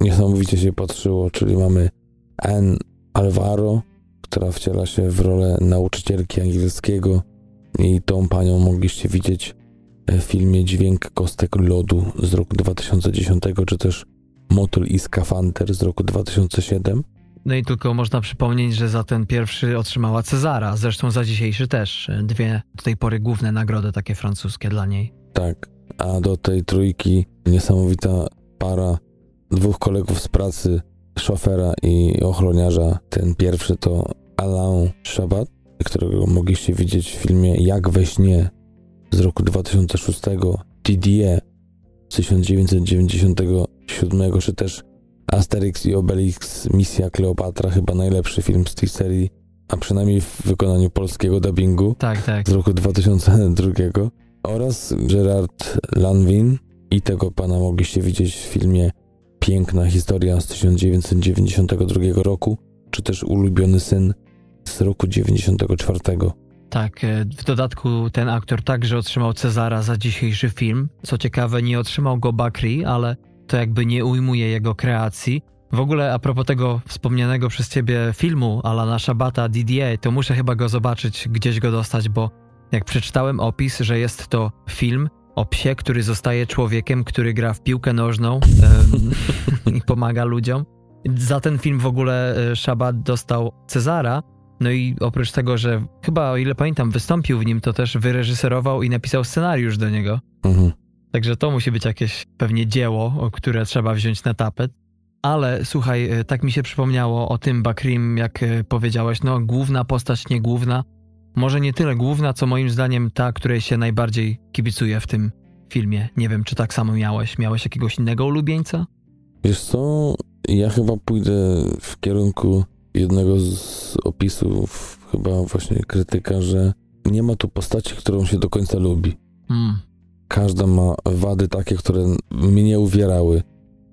niesamowicie się patrzyło, czyli mamy Anne Alvaro, która wciela się w rolę nauczycielki angielskiego i tą panią mogliście widzieć w filmie Dźwięk kostek lodu z roku 2010, czy też Motyl i skafander z roku 2007. No i tylko można przypomnieć, że za ten pierwszy otrzymała Cezara, zresztą za dzisiejszy też. Dwie do tej pory główne nagrody takie francuskie dla niej. Tak, a do tej trójki niesamowita para dwóch kolegów z pracy, szofera i ochroniarza. Ten pierwszy to Alain Chabat, którego mogliście widzieć w filmie Jak we śnie z roku 2006, Didier z 1997, czy też Asterix i Obelix Misja Kleopatra, chyba najlepszy film z tej serii, a przynajmniej w wykonaniu polskiego dubbingu tak, tak. z roku 2002 oraz Gerard Lanvin i tego pana mogliście widzieć w filmie Piękna historia z 1992 roku, czy też Ulubiony syn z roku 94. Tak, e, w dodatku ten aktor także otrzymał Cezara za dzisiejszy film. Co ciekawe, nie otrzymał go Bakri, ale to jakby nie ujmuje jego kreacji. W ogóle a propos tego wspomnianego przez ciebie filmu Alana Shabata Didier, to muszę chyba go zobaczyć, gdzieś go dostać, bo jak przeczytałem opis, że jest to film o psie, który zostaje człowiekiem, który gra w piłkę nożną <laughs> i pomaga ludziom. Za ten film w ogóle e, Shabat dostał Cezara, no i oprócz tego, że chyba, o ile pamiętam, wystąpił w nim, to też wyreżyserował i napisał scenariusz do niego. Mhm. Także to musi być jakieś pewnie dzieło, które trzeba wziąć na tapet. Ale słuchaj, e, tak mi się przypomniało o tym Bakrim, jak e, powiedziałeś, no główna postać, nie główna. Może nie tyle główna, co moim zdaniem ta, której się najbardziej kibicuje w tym filmie. Nie wiem, czy tak samo miałeś. Miałeś jakiegoś innego ulubieńca? Wiesz co, ja chyba pójdę w kierunku jednego z opisów, chyba właśnie krytyka, że nie ma tu postaci, którą się do końca lubi. Hmm. Każda ma wady takie, które mnie nie uwierały.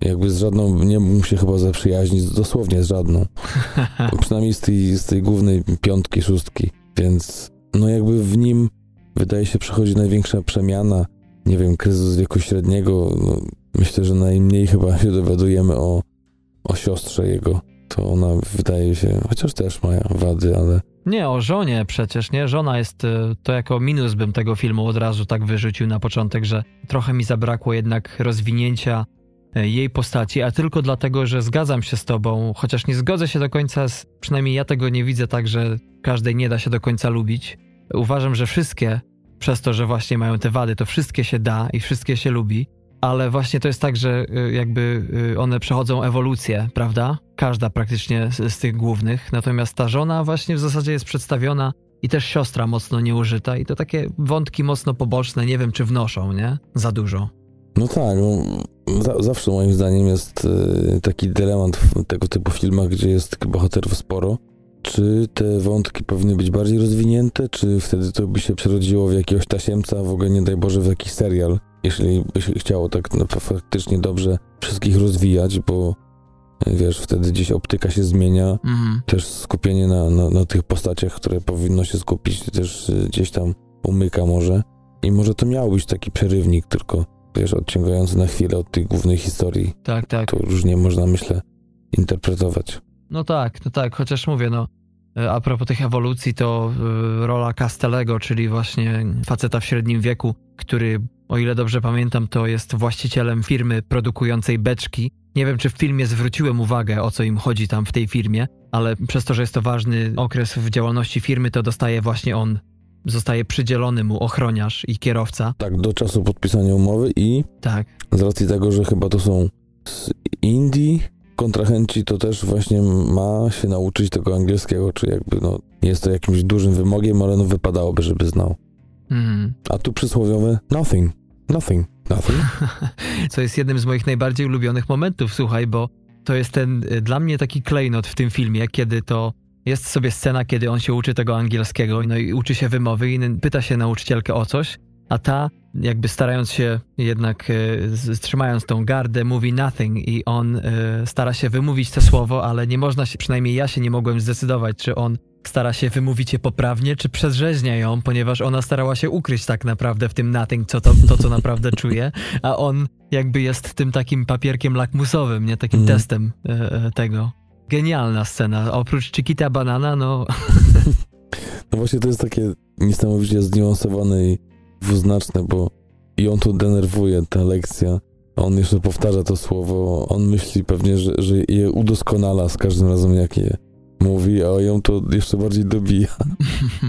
Jakby z żadną nie mógł się chyba zaprzyjaźnić, dosłownie z żadną. <laughs> Przynajmniej z tej, z tej głównej piątki, szóstki. Więc no jakby w nim wydaje się przechodzi największa przemiana. Nie wiem, kryzys wieku średniego. No, myślę, że najmniej chyba <laughs> się dowiadujemy o, o siostrze jego. To ona wydaje się, chociaż też ma wady, ale nie, o żonie przecież, nie? Żona jest, e, to jako minus bym tego filmu od razu tak wyrzucił na początek, że trochę mi zabrakło jednak rozwinięcia jej postaci, a tylko dlatego, że zgadzam się z tobą, chociaż nie zgodzę się do końca, z, przynajmniej ja tego nie widzę tak, że każdej nie da się do końca lubić. Uważam, że wszystkie, przez to, że właśnie mają te wady, to wszystkie się da i wszystkie się lubi ale właśnie to jest tak, że y, jakby y, one przechodzą ewolucję, prawda? Każda praktycznie z, z, tych głównych. Natomiast ta żona właśnie w zasadzie jest przedstawiona i też siostra mocno nieużyta i to takie wątki mocno poboczne, nie wiem czy wnoszą, nie? Za dużo. No tak, no, zawsze moim zdaniem jest y, taki dylemat w tego typu filmach, gdzie jest bohaterów sporo. Czy te wątki powinny być bardziej rozwinięte, czy wtedy to by się przerodziło w jakiegoś tasiemca, w ogóle nie daj Boże w jakiś serial? jeśli by się chciało tak no, faktycznie dobrze wszystkich rozwijać, bo e, wiesz, wtedy gdzieś optyka się zmienia, mhm. też skupienie na, na, na, tych postaciach, które powinno się skupić, też e, gdzieś tam umyka może. I może to miał być taki przerywnik, tylko wiesz, odciągający na chwilę od tej głównej historii. Tak, tak. To różnie można, myślę, interpretować. No tak, no tak, chociaż mówię, no e, a propos tych ewolucji, to y, rola Castellego, czyli właśnie faceta w średnim wieku, który, o ile dobrze pamiętam, to jest właścicielem firmy produkującej beczki. Nie wiem, czy w filmie zwróciłem uwagę, o co im chodzi tam w tej firmie, ale przez to, że jest to ważny okres w działalności firmy, to dostaje właśnie on zostaje przydzielony mu ochroniarz i kierowca. Tak, do czasu podpisania umowy i Tak. z racji tego, że chyba to są z Indii kontrahenci, to też właśnie ma się nauczyć tego angielskiego, czy jakby no jest to jakimś dużym wymogiem, ale no wypadałoby, żeby znał. Mhm. A tu przysłowiowe nothing, nothing, nothing. <laughs> Co jest jednym z moich najbardziej ulubionych momentów, słuchaj, bo to jest ten y, dla mnie taki klejnot w tym filmie, kiedy to jest sobie scena, kiedy on się uczy tego angielskiego, no i uczy się wymowy i pyta się nauczycielkę o coś, a ta jakby starając się jednak, y, trzymając tą gardę, mówi nothing i on y, stara się wymówić to słowo, ale nie można się, przynajmniej ja się nie mogłem zdecydować, czy on stara się wymówić je poprawnie, czy przezrzeźnia ją, ponieważ ona starała się ukryć tak naprawdę w tym nothing, co to, to co naprawdę <laughs> czuje, a on jakby jest tym takim papierkiem lakmusowym, nie takim Mhm. testem e, tego. Genialna scena. Oprócz Chiquita Banana, no <laughs> No właśnie to jest takie niesamowicie zniuansowane i dwuznaczne, bo i on tu denerwuje, ta lekcja, a on jeszcze powtarza to słowo, on myśli pewnie, że, że je udoskonala z każdym razem, jak je mówi, a ją to jeszcze bardziej dobija.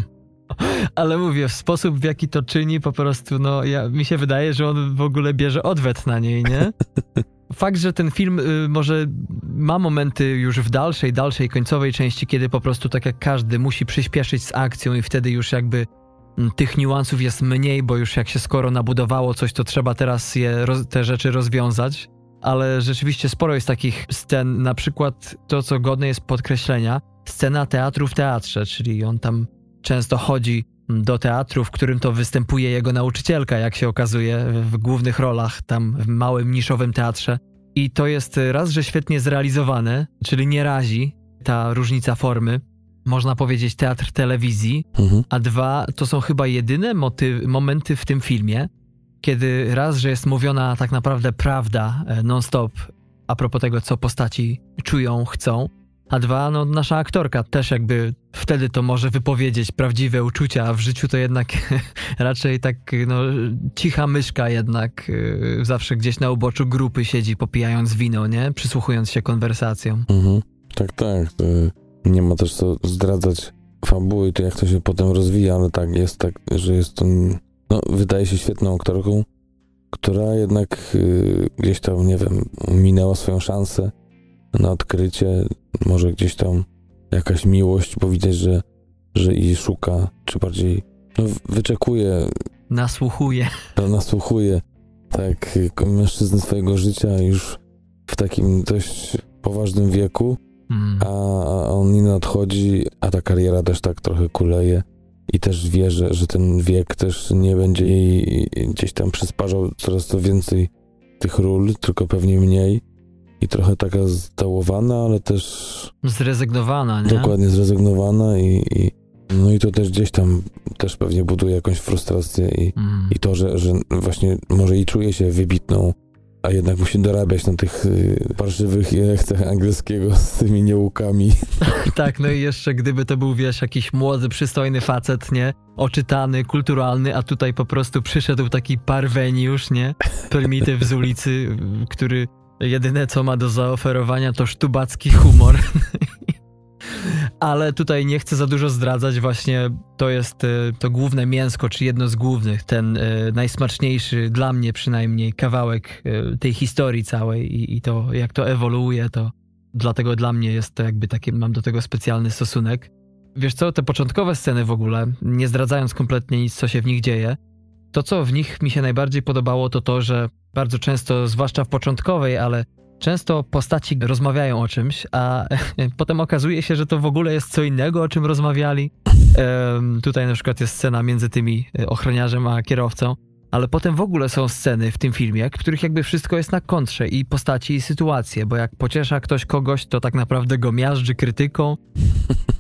<laughs> ale mówię, w sposób w jaki to czyni, po prostu, no, ja, mi się wydaje, że on w ogóle bierze odwet na niej, nie? <laughs> Fakt, że ten film y, może ma momenty już w dalszej, dalszej, końcowej części, kiedy po prostu tak jak każdy musi przyspieszyć z akcją i wtedy już jakby mm, tych niuansów jest mniej, bo już jak się skoro nabudowało coś, to trzeba teraz je, te rzeczy rozwiązać. Ale rzeczywiście sporo jest takich scen, na przykład to, co godne jest podkreślenia, scena teatru w teatrze, czyli on tam często chodzi do teatru, w którym to występuje jego nauczycielka, jak się okazuje, w głównych rolach, tam w małym, niszowym teatrze. I to jest raz, że świetnie zrealizowane, czyli nie razi ta różnica formy. Można powiedzieć teatr telewizji, Mhm. a dwa, to są chyba jedyne momenty w tym filmie, kiedy raz, że jest mówiona tak naprawdę prawda e, non-stop a propos tego, co postaci czują, chcą, a dwa, no nasza aktorka też jakby wtedy to może wypowiedzieć prawdziwe uczucia, a w życiu to jednak <laughs> raczej tak no, cicha myszka jednak y, zawsze gdzieś na uboczu grupy siedzi popijając wino, nie? Przysłuchując się konwersacjom. Mhm. Tak, tak. To nie ma też co zdradzać fabuły, to jak to się potem rozwija, ale tak, jest tak, że jest to, no, wydaje się świetną aktorką, która jednak y, gdzieś tam, nie wiem, minęła swoją szansę na odkrycie, może gdzieś tam jakaś miłość, bo widać, że, że i szuka, czy bardziej no, wyczekuje, Nasłuchuje. no, nasłuchuje tak mężczyzny swojego życia już w takim dość poważnym wieku, Mm. a, a on nie nadchodzi, a ta kariera też tak trochę kuleje i też wie, że, że ten wiek też nie będzie jej gdzieś tam przysparzał coraz to więcej tych ról, tylko pewnie mniej i trochę taka zdałowana, ale też Zrezygnowana, nie? dokładnie zrezygnowana i, i no i to też gdzieś tam też pewnie buduje jakąś frustrację i, Mm. i to, że, że właśnie może i czuje się wybitną, a jednak musi dorabiać na tych y, parszywych lekcjach angielskiego z tymi niełukami. <laughs> Tak, no i jeszcze gdyby to był, wiesz, jakiś młody, przystojny facet, nie? Oczytany, kulturalny, a tutaj po prostu przyszedł taki parweniusz, nie? Prymityw z ulicy, który jedyne co ma do zaoferowania to sztubacki humor. <laughs> Ale tutaj nie chcę za dużo zdradzać, właśnie to jest e, to główne mięsko, czy jedno z głównych, ten e, najsmaczniejszy dla mnie przynajmniej kawałek e, tej historii całej i, i to jak to ewoluuje, to dlatego dla mnie jest to jakby takie, mam do tego specjalny stosunek. Wiesz co, te początkowe sceny w ogóle, nie zdradzając kompletnie nic, co się w nich dzieje, to co w nich mi się najbardziej podobało, to to, że bardzo często, zwłaszcza w początkowej, ale często postaci rozmawiają o czymś, a <laughs> potem okazuje się, że to w ogóle jest co innego, o czym rozmawiali. Em, tutaj na przykład jest scena między tymi e, ochroniarzem a kierowcą, ale potem w ogóle są sceny w tym filmie, w których jakby wszystko jest na kontrze i postaci i sytuacje, bo jak pociesza ktoś kogoś, to tak naprawdę go miażdży krytyką,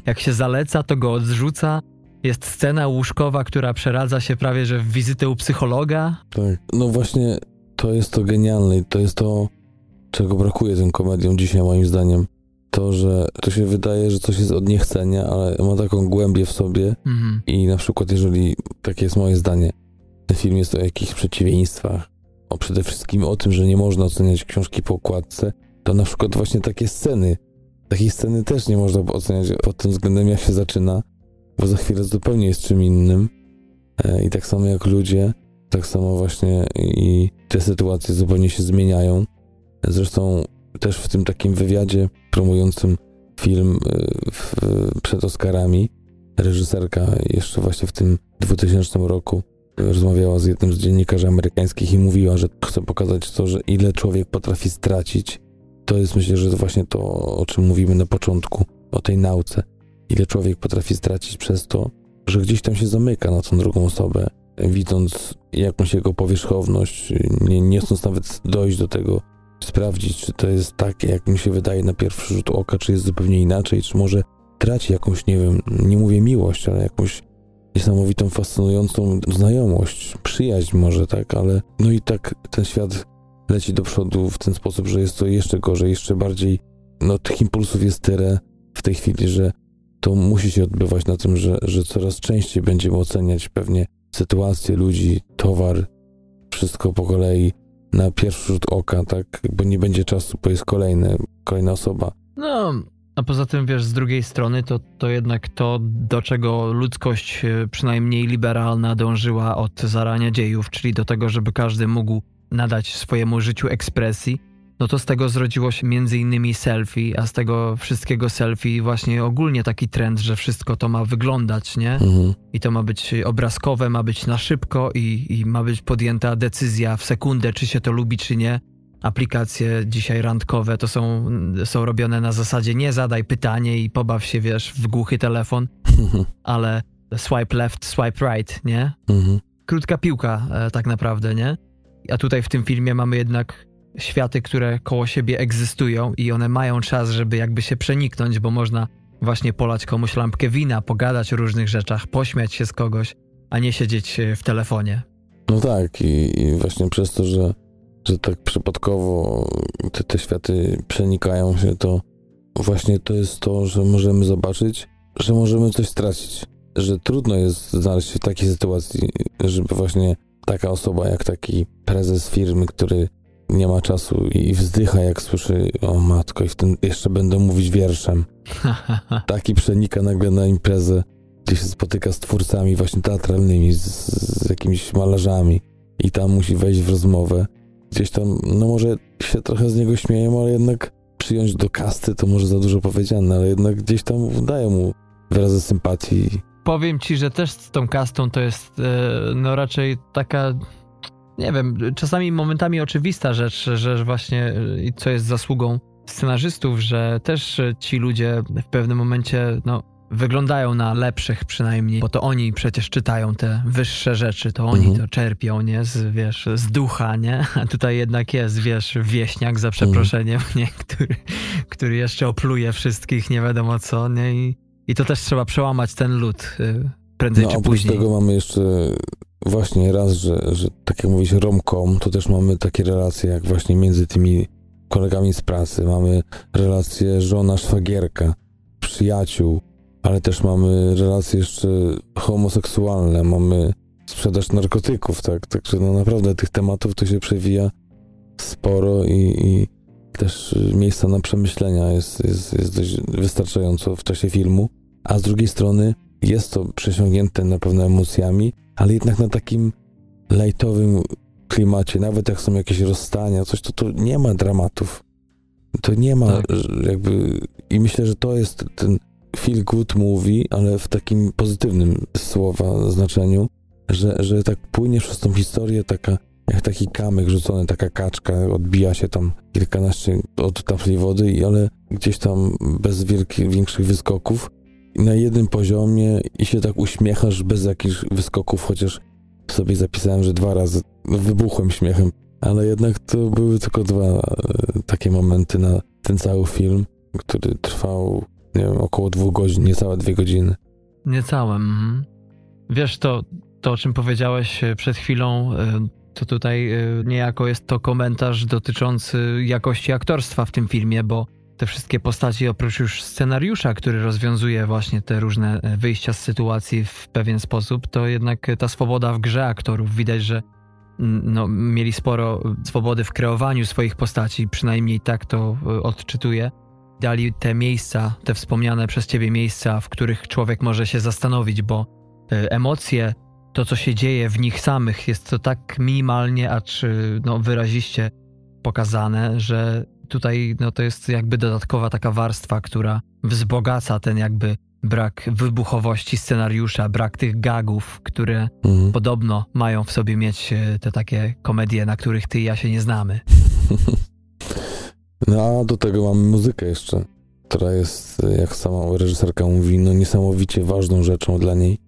jak się zaleca, to go odrzuca. Jest scena łóżkowa, która przeradza się prawie że w wizytę u psychologa. Tak. No właśnie to jest to genialne i to jest to, czego brakuje tym komediom dzisiaj moim zdaniem. To, że to się wydaje, że coś jest od niechcenia, ale ma taką głębię w sobie Mhm. i na przykład jeżeli, takie jest moje zdanie, ten film jest o jakichś przeciwieństwach, o przede wszystkim o tym, że nie można oceniać książki po okładce, to na przykład właśnie takie sceny, takiej sceny też nie można oceniać pod tym względem, jak się zaczyna, bo za chwilę zupełnie jest czym innym. E, I tak samo jak ludzie, tak samo właśnie i te sytuacje zupełnie się zmieniają. Zresztą też w tym takim wywiadzie promującym film e, w, przed Oscarami, reżyserka jeszcze właśnie w tym 2000 roku rozmawiała z jednym z dziennikarzy amerykańskich i mówiła, że chce pokazać to, że ile człowiek potrafi stracić. To jest myślę, że właśnie to, o czym mówimy na początku, o tej nauce. Ile człowiek potrafi stracić przez to, że gdzieś tam się zamyka na tą drugą osobę, widząc jakąś jego powierzchowność, nie, nie chcąc nawet dojść do tego, sprawdzić, czy to jest tak, jak mi się wydaje na pierwszy rzut oka, czy jest zupełnie inaczej, czy może traci jakąś, nie wiem, nie mówię miłość, ale jakąś niesamowitą, fascynującą znajomość, przyjaźń może, tak, ale no i tak ten świat leci do przodu w ten sposób, że jest to jeszcze gorzej, jeszcze bardziej, no tych impulsów jest tyle w tej chwili, że to musi się odbywać na tym, że, że coraz częściej będziemy oceniać pewnie sytuację ludzi, towar, wszystko po kolei na pierwszy rzut oka, tak, bo nie będzie czasu, bo jest kolejny, kolejna osoba. No, a poza tym, wiesz, z drugiej strony, to, to jednak to, do czego ludzkość, e, przynajmniej liberalna, dążyła od zarania dziejów, czyli do tego, żeby każdy mógł nadać swojemu życiu ekspresji, no to z tego zrodziło się między innymi selfie, a z tego wszystkiego selfie właśnie ogólnie taki trend, że wszystko to ma wyglądać, nie? Mhm. I to ma być obrazkowe, ma być na szybko i, i ma być podjęta decyzja w sekundę, czy się to lubi, czy nie. Aplikacje dzisiaj randkowe to są, są robione na zasadzie nie zadaj pytanie i pobaw się, wiesz, w głuchy telefon, ale swipe left, swipe right, nie? Mhm. Krótka piłka e, tak naprawdę, nie? A tutaj w tym filmie mamy jednak światy, które koło siebie egzystują i one mają czas, żeby jakby się przeniknąć, bo można właśnie polać komuś lampkę wina, pogadać o różnych rzeczach, pośmiać się z kogoś, a nie siedzieć e, w telefonie. No tak, i, i właśnie przez to, że, że tak przypadkowo te, te światy przenikają się, to właśnie to jest to, że możemy zobaczyć, że możemy coś stracić. Że trudno jest znaleźć się w takiej sytuacji, żeby właśnie taka osoba jak taki prezes firmy, który nie ma czasu i wzdycha jak słyszy o matko i w tym jeszcze będę mówić wierszem. <laughs> Taki przenika nagle na imprezę, gdzie się spotyka z twórcami właśnie teatralnymi, z, z jakimiś malarzami i tam musi wejść w rozmowę. Gdzieś tam, no może się trochę z niego śmieją, ale jednak przyjąć do kasty to może za dużo powiedziane, ale jednak gdzieś tam dają mu wyrazy sympatii. Powiem ci, że też z tą kastą to jest e, no raczej taka, nie wiem, czasami momentami oczywista rzecz, że właśnie co jest zasługą scenarzystów, że też ci ludzie w pewnym momencie no, wyglądają na lepszych przynajmniej, bo to oni przecież czytają te wyższe rzeczy, to oni Mhm. to czerpią, nie, z, wiesz, z ducha, nie, <laughs> a tutaj jednak jest, wiesz, wieśniak za przeproszeniem, <laughs> nie, który, który jeszcze opluje wszystkich, nie wiadomo co, nie, i, i to też trzeba przełamać ten lód y, prędzej No czy oprócz później. tego mamy jeszcze właśnie raz, że, że tak jak mówisz romcom, to też mamy takie relacje jak właśnie między tymi kolegami z pracy. Mamy relacje żona-szwagierka, przyjaciół, ale też mamy relacje jeszcze homoseksualne, mamy sprzedaż narkotyków, tak? Także no naprawdę tych tematów to się przewija sporo i, i też miejsca na przemyślenia jest, jest, jest dość wystarczająco w czasie filmu, a z drugiej strony jest to przesiągnięte na pewno emocjami, ale jednak na takim lajtowym klimacie, nawet jak są jakieś rozstania, coś, to, to nie ma dramatów. To nie ma Tak. jakby... I myślę, że to jest ten feel good movie, ale w takim pozytywnym słowa znaczeniu, że, że tak płynie przez tą historię taka, jak taki kamyk rzucony, taka kaczka, odbija się tam kilkanaście od tafli wody, i ale gdzieś tam bez wielkich, większych wyskoków na jednym poziomie i się tak uśmiechasz bez jakichś wyskoków, chociaż sobie zapisałem, że dwa razy wybuchłem śmiechem, ale jednak to były tylko dwa e, takie momenty na ten cały film, który trwał, nie wiem, około dwóch godzin, niecałe dwie godziny. Niecałe. Mhm. Wiesz, to, to o czym powiedziałeś e, przed chwilą, e, to tutaj niejako jest to komentarz dotyczący jakości aktorstwa w tym filmie, bo te wszystkie postaci, oprócz już scenariusza, który rozwiązuje właśnie te różne e, wyjścia z sytuacji w pewien sposób, to jednak ta swoboda w grze aktorów. Widać, że no, mieli sporo swobody w kreowaniu swoich postaci, przynajmniej tak to e, odczytuję. Dali te miejsca, te wspomniane przez ciebie miejsca, w których człowiek może się zastanowić, bo e, emocje, to co się dzieje w nich samych, jest to tak minimalnie, acz no, wyraziście pokazane, że tutaj no, to jest jakby dodatkowa taka warstwa, która wzbogaca ten jakby brak wybuchowości scenariusza, brak tych gagów, które mhm. podobno mają w sobie mieć e, te takie komedie, na których ty i ja się nie znamy. <laughs> No a do tego mamy muzykę jeszcze, która jest, jak sama reżyserka mówi, no niesamowicie ważną rzeczą dla niej.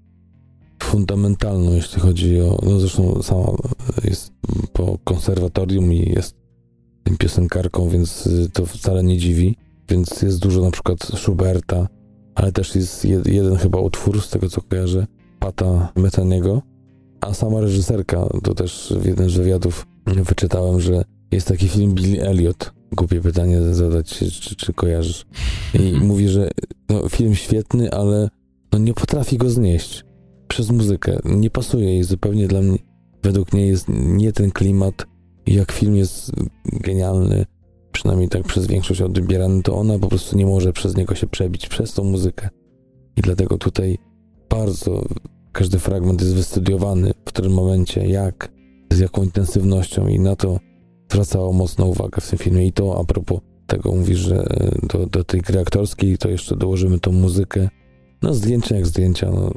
Fundamentalną, jeśli chodzi o. No zresztą sama jest po konserwatorium i jest piosenkarką, więc y, to wcale nie dziwi. Więc jest dużo na przykład Schuberta, ale też jest jed, jeden chyba utwór, z tego co kojarzę, Pata Metaniego. A sama reżyserka, to też w jednym z wywiadów wyczytałem, że jest taki film Billy Elliot. Głupie pytanie zadać, czy, czy kojarzysz. I mówi, że no, film świetny, ale no, nie potrafi go znieść przez muzykę. Nie pasuje jej zupełnie dla mnie. Według niej jest nie ten klimat, i jak film jest genialny, przynajmniej tak przez większość odbierany, to ona po prostu nie może przez niego się przebić, przez tą muzykę. I dlatego tutaj bardzo każdy fragment jest wystudiowany, w którym momencie, jak, z jaką intensywnością i na to zwracało mocną uwagę w tym filmie. I to a propos tego mówisz, że e, do, do tej gry aktorskiej to jeszcze dołożymy tą muzykę. No zdjęcia jak zdjęcia, no.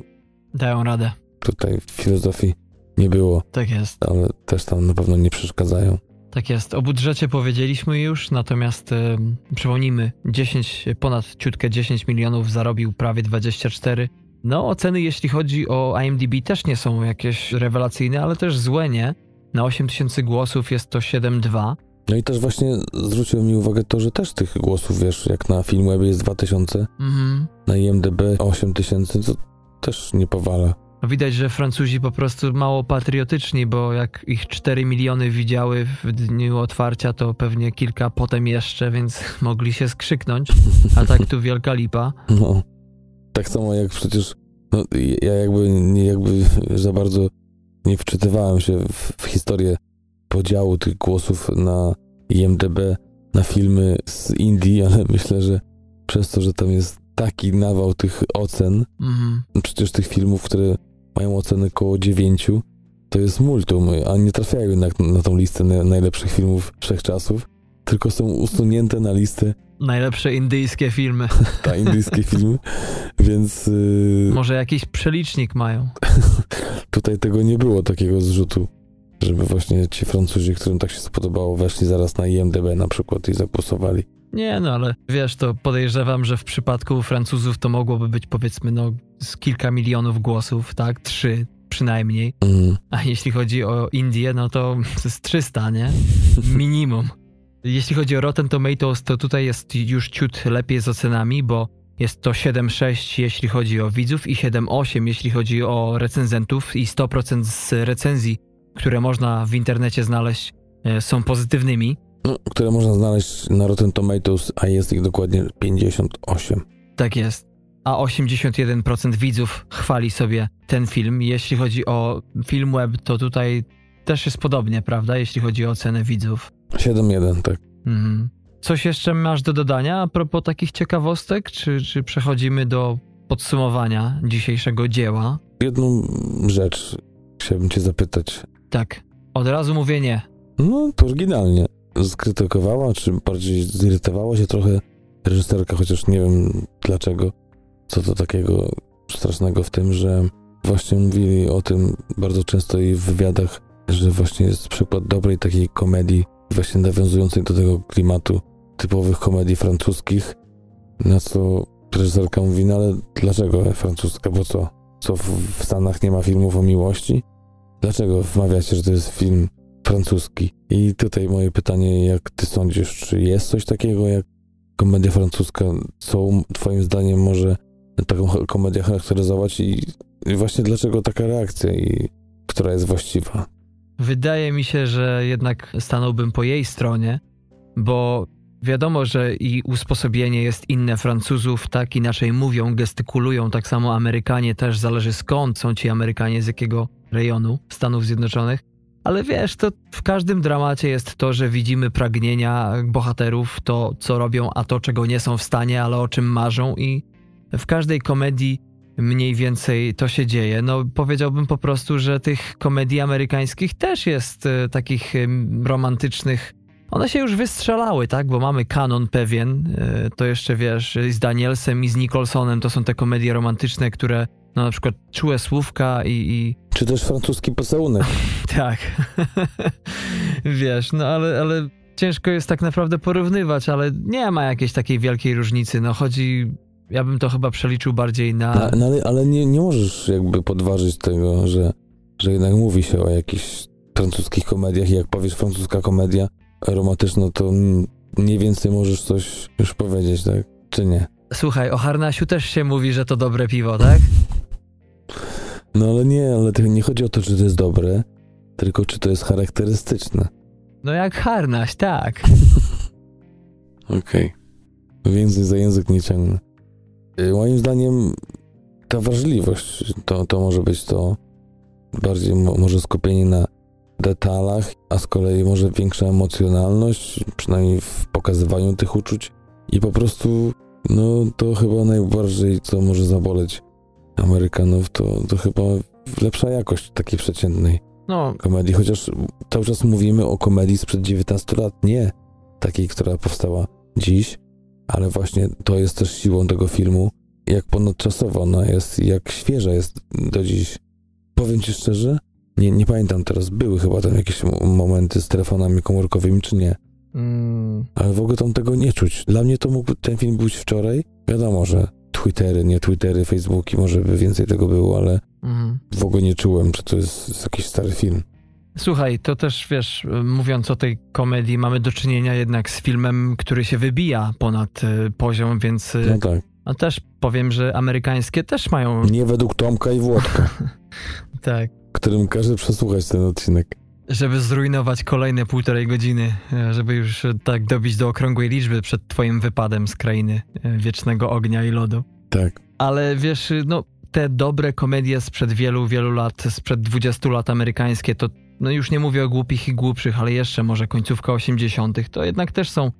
Dają radę. Tutaj w filozofii nie było. Tak jest. Ale też tam na pewno nie przeszkadzają. Tak jest. O budżecie powiedzieliśmy już, natomiast e, przypomnijmy, 10, ponad ciutkę 10 milionów zarobił prawie 24. No, oceny jeśli chodzi o IMDb też nie są jakieś rewelacyjne, ale też złe, nie? Na 8 tysięcy głosów jest to 7,2. No i też właśnie zwróciło mi uwagę to, że też tych głosów, wiesz, jak na Filmwebie jest 2000, mhm. na IMDb 8000, to też nie powala. Widać, że Francuzi po prostu mało patriotyczni, bo jak ich 4 miliony widziały w dniu otwarcia, to pewnie kilka potem jeszcze, więc <laughs> mogli się skrzyknąć. A tak tu wielka lipa. No, tak samo jak przecież no, ja jakby, nie, jakby za bardzo nie wczytywałem się w, w historię podziału tych głosów na IMDB, na filmy z Indii, ale <laughs> myślę, że przez to, że tam jest taki nawał tych ocen, mhm. przecież tych filmów, które mają oceny koło 9, to jest multum, a nie trafiają jednak na tą listę najlepszych filmów wszechczasów, tylko są usunięte na listę Najlepsze indyjskie filmy. <laughs> Tak, indyjskie filmy, więc... Yy... Może jakiś przelicznik mają. <laughs> Tutaj tego nie było, takiego zrzutu, żeby właśnie ci Francuzi, którym tak się spodobało, weszli zaraz na IMDB na przykład i zagłosowali. Nie, no ale wiesz, to podejrzewam, że w przypadku Francuzów to mogłoby być powiedzmy no z kilka milionów głosów, tak? Trzy przynajmniej. Mm. A jeśli chodzi o Indię, no to <laughs> jest 300, nie? Minimum. Jeśli chodzi o Rotten Tomatoes, to tutaj jest już ciut lepiej z ocenami, bo jest to 7,6 jeśli chodzi o widzów i 7,8 jeśli chodzi o recenzentów i 100% z recenzji, które można w internecie znaleźć, e, są pozytywnymi. No, które można znaleźć na Rotten Tomatoes, a jest ich dokładnie 58. Tak jest. A 81% widzów chwali sobie ten film. Jeśli chodzi o film web, to tutaj też jest podobnie, prawda? Jeśli chodzi o ocenę widzów. 7-1, tak. Mhm. Coś jeszcze masz do dodania a propos takich ciekawostek, czy, czy przechodzimy do podsumowania dzisiejszego dzieła? Jedną rzecz chciałbym cię zapytać. Tak, od razu mówię nie. No, to oryginalnie skrytykowała, czy bardziej zirytowała się trochę reżyserka, chociaż nie wiem dlaczego, co to takiego strasznego w tym, że właśnie mówili o tym bardzo często i w wywiadach, że właśnie jest przykład dobrej takiej komedii, właśnie nawiązującej do tego klimatu typowych komedii francuskich, na co reżyserka mówi, no ale dlaczego francuska, bo co? Co w Stanach nie ma filmów o miłości? Dlaczego wmawiacie, że to jest film francuski. I tutaj moje pytanie, jak ty sądzisz, czy jest coś takiego jak komedia francuska? Co twoim zdaniem może taką komedię charakteryzować i, właśnie dlaczego taka reakcja i która jest właściwa? Wydaje mi się, że jednak stanąłbym po jej stronie, bo wiadomo, że i usposobienie jest inne Francuzów, tak inaczej mówią, gestykulują, tak samo Amerykanie też, zależy skąd są ci Amerykanie, z jakiego rejonu Stanów Zjednoczonych. Ale wiesz, to w każdym dramacie jest to, że widzimy pragnienia bohaterów, to co robią, a to czego nie są w stanie, ale o czym marzą i w każdej komedii mniej więcej to się dzieje. No powiedziałbym po prostu, że tych komedii amerykańskich też jest e, takich e, romantycznych. One się już wystrzelały, tak? Bo mamy kanon pewien. E, to jeszcze wiesz, z Danielsem i z Nicholsonem to są te komedie romantyczne, które no na przykład czułe słówka i, i... Czy też francuski pocałunek. <laughs> tak. wiesz, no ale, ale ciężko jest tak naprawdę porównywać, ale nie ma jakiejś takiej wielkiej różnicy. No chodzi ja bym to chyba przeliczył bardziej na. No, no ale, ale nie, nie możesz jakby podważyć tego, że, że jednak mówi się o jakichś francuskich komediach i jak powiesz francuska komedia romantyczna, to mniej więcej możesz coś już powiedzieć, tak? Czy nie? Słuchaj, o Harnasiu też się mówi, że to dobre piwo, tak? <laughs> No ale nie, ale to nie chodzi o to, czy to jest dobre, tylko czy to jest charakterystyczne. No jak Harnaś, tak. <laughs> Okej. Okay. Więcej za język nie ciągnę. Y, moim zdaniem ta wrażliwość to, to może być to bardziej może skupienie na detalach, a z kolei może większa emocjonalność, przynajmniej w pokazywaniu tych uczuć i po prostu no to chyba najbardziej co może zaboleć Amerykanów to, to chyba lepsza jakość takiej przeciętnej no. komedii, chociaż cały czas mówimy o komedii sprzed 19 lat, nie takiej, która powstała dziś, ale właśnie to jest też siłą tego filmu, jak ponadczasowa ona jest, jak świeża jest do dziś. Powiem ci szczerze, nie, nie pamiętam teraz, były chyba tam jakieś momenty z telefonami komórkowymi, czy nie. Mm. Ale w ogóle tam tego nie czuć. Dla mnie to mógł ten film być wczoraj. Wiadomo, że Twittery, nie Twittery, Facebooki, może by więcej tego było, ale mm. w ogóle nie czułem, że to jest jakiś stary film. Słuchaj, to też wiesz, mówiąc o tej komedii, mamy do czynienia jednak z filmem, który się wybija ponad y, poziom, więc. Y, no tak. A też powiem, że amerykańskie też mają. Nie według Tomka i Włodka. <laughs> tak. Którym każe przesłuchać ten odcinek. Żeby zrujnować kolejne półtorej godziny, e, żeby już e, tak dobić do okrągłej liczby przed twoim wypadem z krainy e, wiecznego ognia i lodu. Tak. Ale wiesz, no te dobre komedie sprzed wielu, wielu lat, sprzed 20 lat amerykańskie, to no już nie mówię o głupich i głupszych, ale jeszcze może końcówka 80., to jednak też są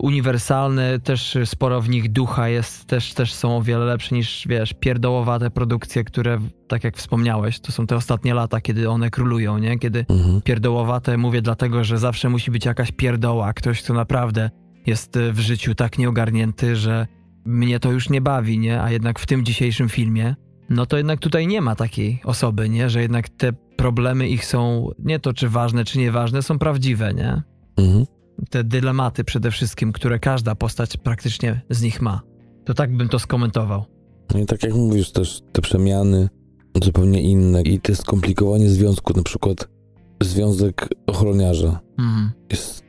uniwersalne, też sporo w nich ducha jest, też, też są o wiele lepsze niż, wiesz, pierdołowate produkcje, które, tak jak wspomniałeś, to są te ostatnie lata, kiedy one królują, nie? Kiedy mhm. pierdołowate mówię dlatego, że zawsze musi być jakaś pierdoła, ktoś, kto naprawdę jest w życiu tak nieogarnięty, że mnie to już nie bawi, nie? A jednak w tym dzisiejszym filmie, no to jednak tutaj nie ma takiej osoby, nie? Że jednak te problemy ich są, nie to czy ważne, czy nieważne, są prawdziwe, nie? Mhm te dylematy przede wszystkim, które każda postać praktycznie z nich ma. To tak bym to skomentował. No i tak jak mówisz, też te przemiany zupełnie inne i to skomplikowanie związku, na przykład związek ochroniarza mhm. jest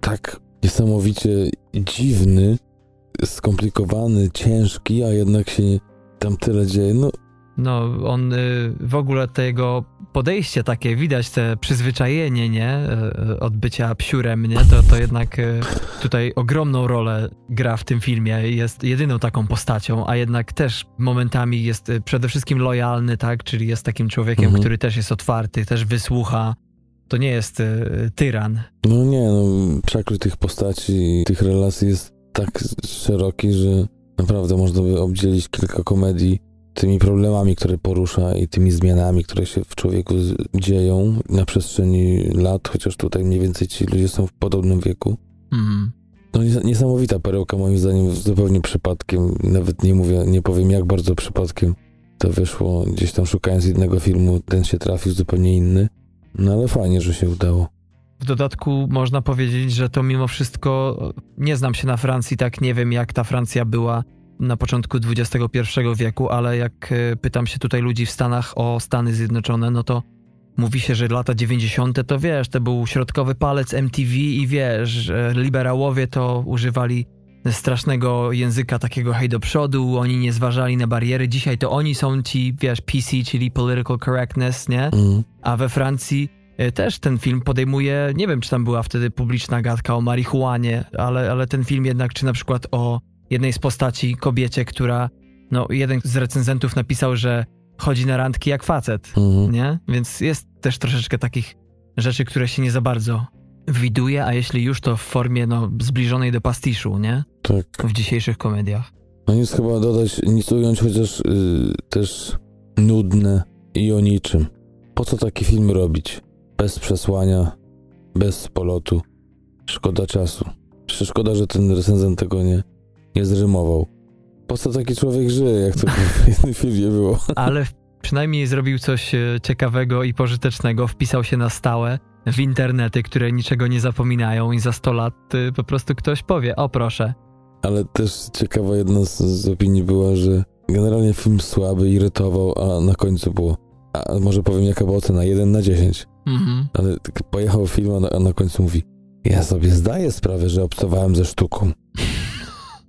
tak niesamowicie dziwny, skomplikowany, ciężki, a jednak się tam tyle dzieje. No, no, on y, w ogóle tego podejście takie, widać te przyzwyczajenie, nie? Y, od bycia psiurem, nie? To, to jednak y, tutaj ogromną rolę gra w tym filmie. Jest jedyną taką postacią, a jednak też momentami jest przede wszystkim lojalny, tak? Czyli jest takim człowiekiem, mhm. który też jest otwarty, też wysłucha. To nie jest tyran. No nie, no przekrój tych postaci, tych relacji jest tak szeroki, że naprawdę można by obdzielić kilka komedii tymi problemami, które porusza i tymi zmianami, które się w człowieku dzieją na przestrzeni lat, chociaż tutaj mniej więcej ci ludzie są w podobnym wieku. Mhm. No niesamowita perełka moim zdaniem, zupełnie przypadkiem, nawet nie mówię, nie powiem jak bardzo przypadkiem to wyszło, gdzieś tam szukając jednego filmu, ten się trafił zupełnie inny, no ale fajnie, że się udało. W dodatku można powiedzieć, że to mimo wszystko, nie znam się na Francji, tak nie wiem jak ta Francja była na początku XXI wieku, ale jak e, pytam się tutaj ludzi w Stanach o Stany Zjednoczone, no to mówi się, że lata 90. to wiesz, to był środkowy palec MTV i wiesz, liberałowie to używali strasznego języka takiego hej do przodu, oni nie zważali na bariery. Dzisiaj to oni są ci, wiesz, PC, czyli political correctness, nie? Mm. A we Francji e, też ten film podejmuje, nie wiem czy tam była wtedy publiczna gadka o marihuanie, ale, ale ten film jednak, czy na przykład o jednej z postaci, kobiecie, która, no jeden z recenzentów napisał, że chodzi na randki jak facet, Mhm. nie? Więc jest też troszeczkę takich rzeczy, które się nie za bardzo widuje, a jeśli już to w formie no, zbliżonej do pastiszu, nie? Tak. W dzisiejszych komediach. No nic chyba dodać, nic ująć, chociaż y, też nudne i o niczym. Po co taki film robić? Bez przesłania, bez polotu. Szkoda czasu. Przecież szkoda, że ten recenzent tego nie, nie zrymował. Po co taki człowiek żyje, jak to <laughs> w jednym filmie było? Ale przynajmniej zrobił coś e, ciekawego i pożytecznego, wpisał się na stałe w internety, które niczego nie zapominają i za 100 lat y, po prostu ktoś powie, o proszę. Ale też ciekawa jedna z, z opinii była, że generalnie film słaby, irytował, a na końcu było. A może powiem jaka była ocena? 1 na 10. Mhm. Ale tak pojechał film, a na, a na końcu mówi Ja sobie zdaję sprawę, że obcowałem ze sztuką.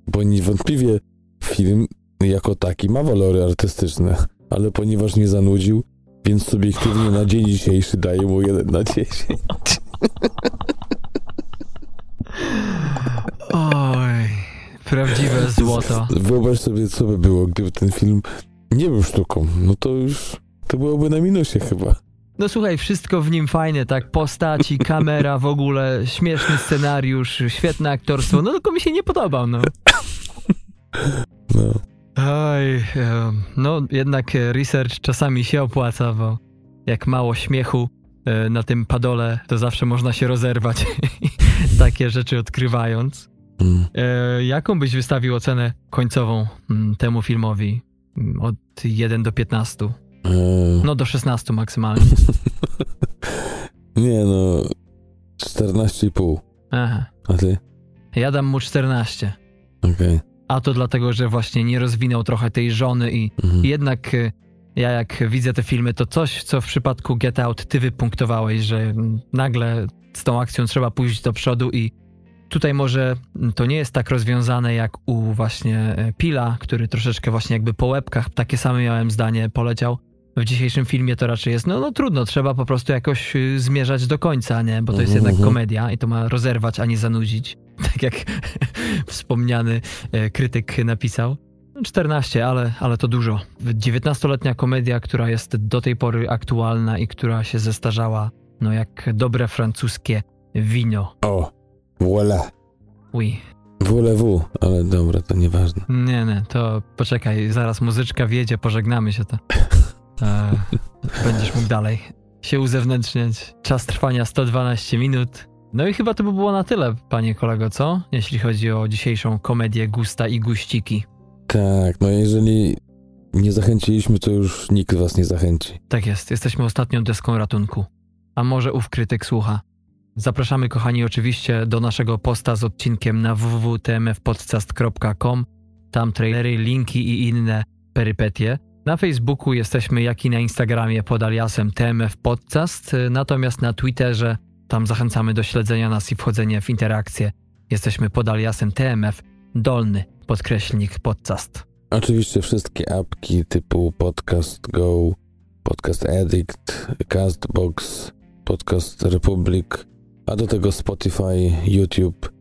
Bo niewątpliwie film jako taki ma walory artystyczne, ale ponieważ mnie zanudził, więc subiektywnie na dzień dzisiejszy daję mu 1 na 10. <laughs> Oj, prawdziwe złoto. Wyobraź sobie, co by było, gdyby ten film nie był sztuką. No to już to byłoby na minusie chyba. No słuchaj, wszystko w nim fajne, tak? Postaci, <laughs> kamera, w ogóle, śmieszny scenariusz, świetne aktorstwo, no tylko mi się nie podobał, no. No. Oj, em, no jednak e, research czasami się opłaca, bo jak mało śmiechu e, na tym padole, to zawsze można się rozerwać, <laughs> takie rzeczy odkrywając. Mm. E, jaką byś wystawił ocenę końcową mm, temu filmowi? Od 1 do 15. Eee, No do 16 maksymalnie. <laughs> nie no, 14,5. Aha. A ty? Ja dam mu 14. Okej. A to dlatego, że właśnie nie rozwinął trochę tej żony i Mhm. jednak e, ja jak widzę te filmy, to coś, co w przypadku Get Out ty wypunktowałeś, że nagle z tą akcją trzeba pójść do przodu i tutaj może to nie jest tak rozwiązane jak u właśnie e, Pila, który troszeczkę właśnie jakby po łebkach, takie same miałem zdanie, poleciał. W dzisiejszym filmie to raczej jest, no, no trudno, trzeba po prostu jakoś y, zmierzać do końca, nie? Bo to jest jednak mhm. komedia i to ma rozerwać, a nie zanudzić. <laughs> Tak jak <laughs> wspomniany e, krytyk napisał. 14, ale, ale to dużo. 19-letnia komedia, która jest do tej pory aktualna i która się zestarzała, no jak dobre francuskie wino. O, voilà. Oui. WLW, ale dobra, to nieważne. Nie, nie, to poczekaj, zaraz muzyczka wjedzie, pożegnamy się to. <laughs> E, będziesz mógł dalej się uzewnętrzniać. Czas trwania 112 minut. No i chyba to by było na tyle, panie kolego, co? Jeśli chodzi o dzisiejszą komedię Gusta i Guściki. Tak, no jeżeli nie zachęciliśmy, to już nikt was nie zachęci. Tak jest, jesteśmy ostatnią deską ratunku. A może ów krytyk słucha. Zapraszamy, kochani, oczywiście do naszego posta z odcinkiem na www.tmfpodcast.com. Tam trailery, linki i inne perypetie. Na Facebooku jesteśmy, jak i na Instagramie pod aliasem TMF Podcast, natomiast na Twitterze tam zachęcamy do śledzenia nas i wchodzenia w interakcję. Jesteśmy pod aliasem TMF Dolny podkreślnik podcast. Oczywiście wszystkie apki typu Podcast Go, Podcast Addict, Castbox, Podcast Republic, a do tego Spotify, YouTube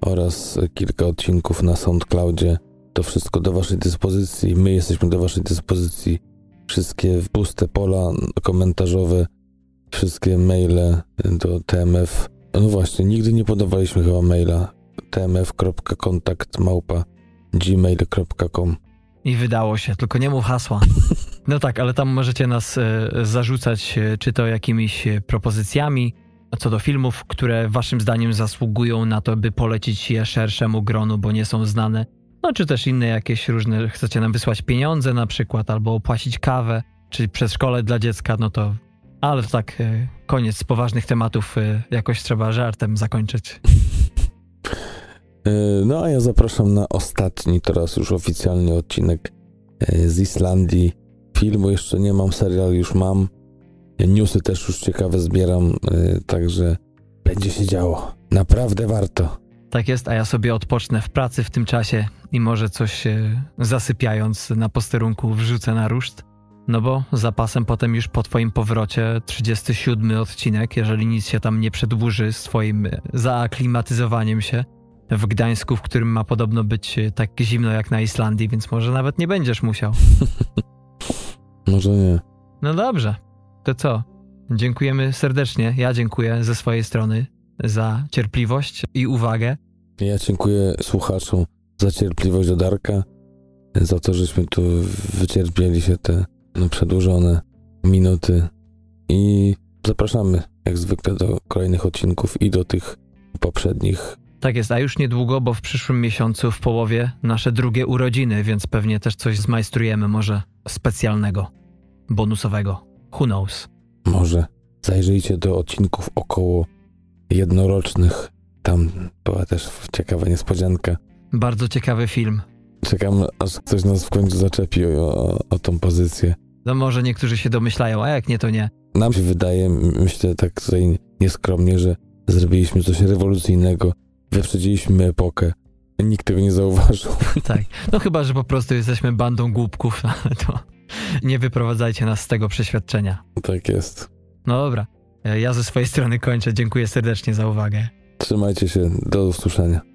oraz kilka odcinków na SoundCloudzie. To wszystko do Waszej dyspozycji. My jesteśmy do Waszej dyspozycji. Wszystkie puste pola komentarzowe, wszystkie maile do TMF. No właśnie, nigdy nie podawaliśmy chyba maila tmf.kontakt małpa gmail.com I wydało się, tylko nie mów hasła. <laughs> No tak, ale tam możecie nas e, zarzucać, e, czy to jakimiś e, propozycjami, co do filmów, które waszym zdaniem zasługują na to, by polecić je szerszemu gronu, bo nie są znane. No czy też inne jakieś różne, chcecie nam wysłać pieniądze na przykład, albo opłacić kawę, czy przedszkole dla dziecka, no to... Ale tak, e, koniec poważnych tematów, e, jakoś trzeba żartem zakończyć. Yy, <laughs> No a ja zapraszam na ostatni, teraz już oficjalny odcinek z Islandii. Filmu jeszcze nie mam, serial już mam. Newsy też już ciekawe zbieram, także będzie się działo. Naprawdę warto. Tak jest, a ja sobie odpocznę w pracy w tym czasie i może coś e, zasypiając na posterunku wrzucę na ruszt. No bo zapasem potem już po twoim powrocie 37 odcinek, jeżeli nic się tam nie przedłuży z twoim e, zaaklimatyzowaniem się w Gdańsku, w którym ma podobno być e, tak zimno jak na Islandii, więc może nawet nie będziesz musiał. <laughs> Może nie. No dobrze, to co? Dziękujemy serdecznie. Ja dziękuję ze swojej strony za cierpliwość i uwagę. Ja dziękuję słuchaczom za cierpliwość do Darka, za to, żeśmy tu wycierpieli się te no, przedłużone minuty i zapraszamy jak zwykle do kolejnych odcinków i do tych poprzednich. Tak jest, a już niedługo, bo w przyszłym miesiącu w połowie nasze drugie urodziny, więc pewnie też coś zmajstrujemy może specjalnego, bonusowego. Who knows? Może zajrzyjcie do odcinków około jednorocznych. Tam była też ciekawa niespodzianka. Bardzo ciekawy film. Czekam, aż ktoś nas w końcu zaczepi o, o, o tą pozycję. No może niektórzy się domyślają, a jak nie, to nie. Nam się wydaje, myślę tak tutaj nieskromnie, że zrobiliśmy coś rewolucyjnego, wyprzedziliśmy epokę. Nikt tego nie zauważył. <laughs> tak. No chyba, że po prostu jesteśmy bandą głupków, <laughs> ale to nie wyprowadzajcie nas z tego przeświadczenia. Tak jest. No dobra. Ja ze swojej strony kończę. Dziękuję serdecznie za uwagę. Trzymajcie się. Do usłyszenia.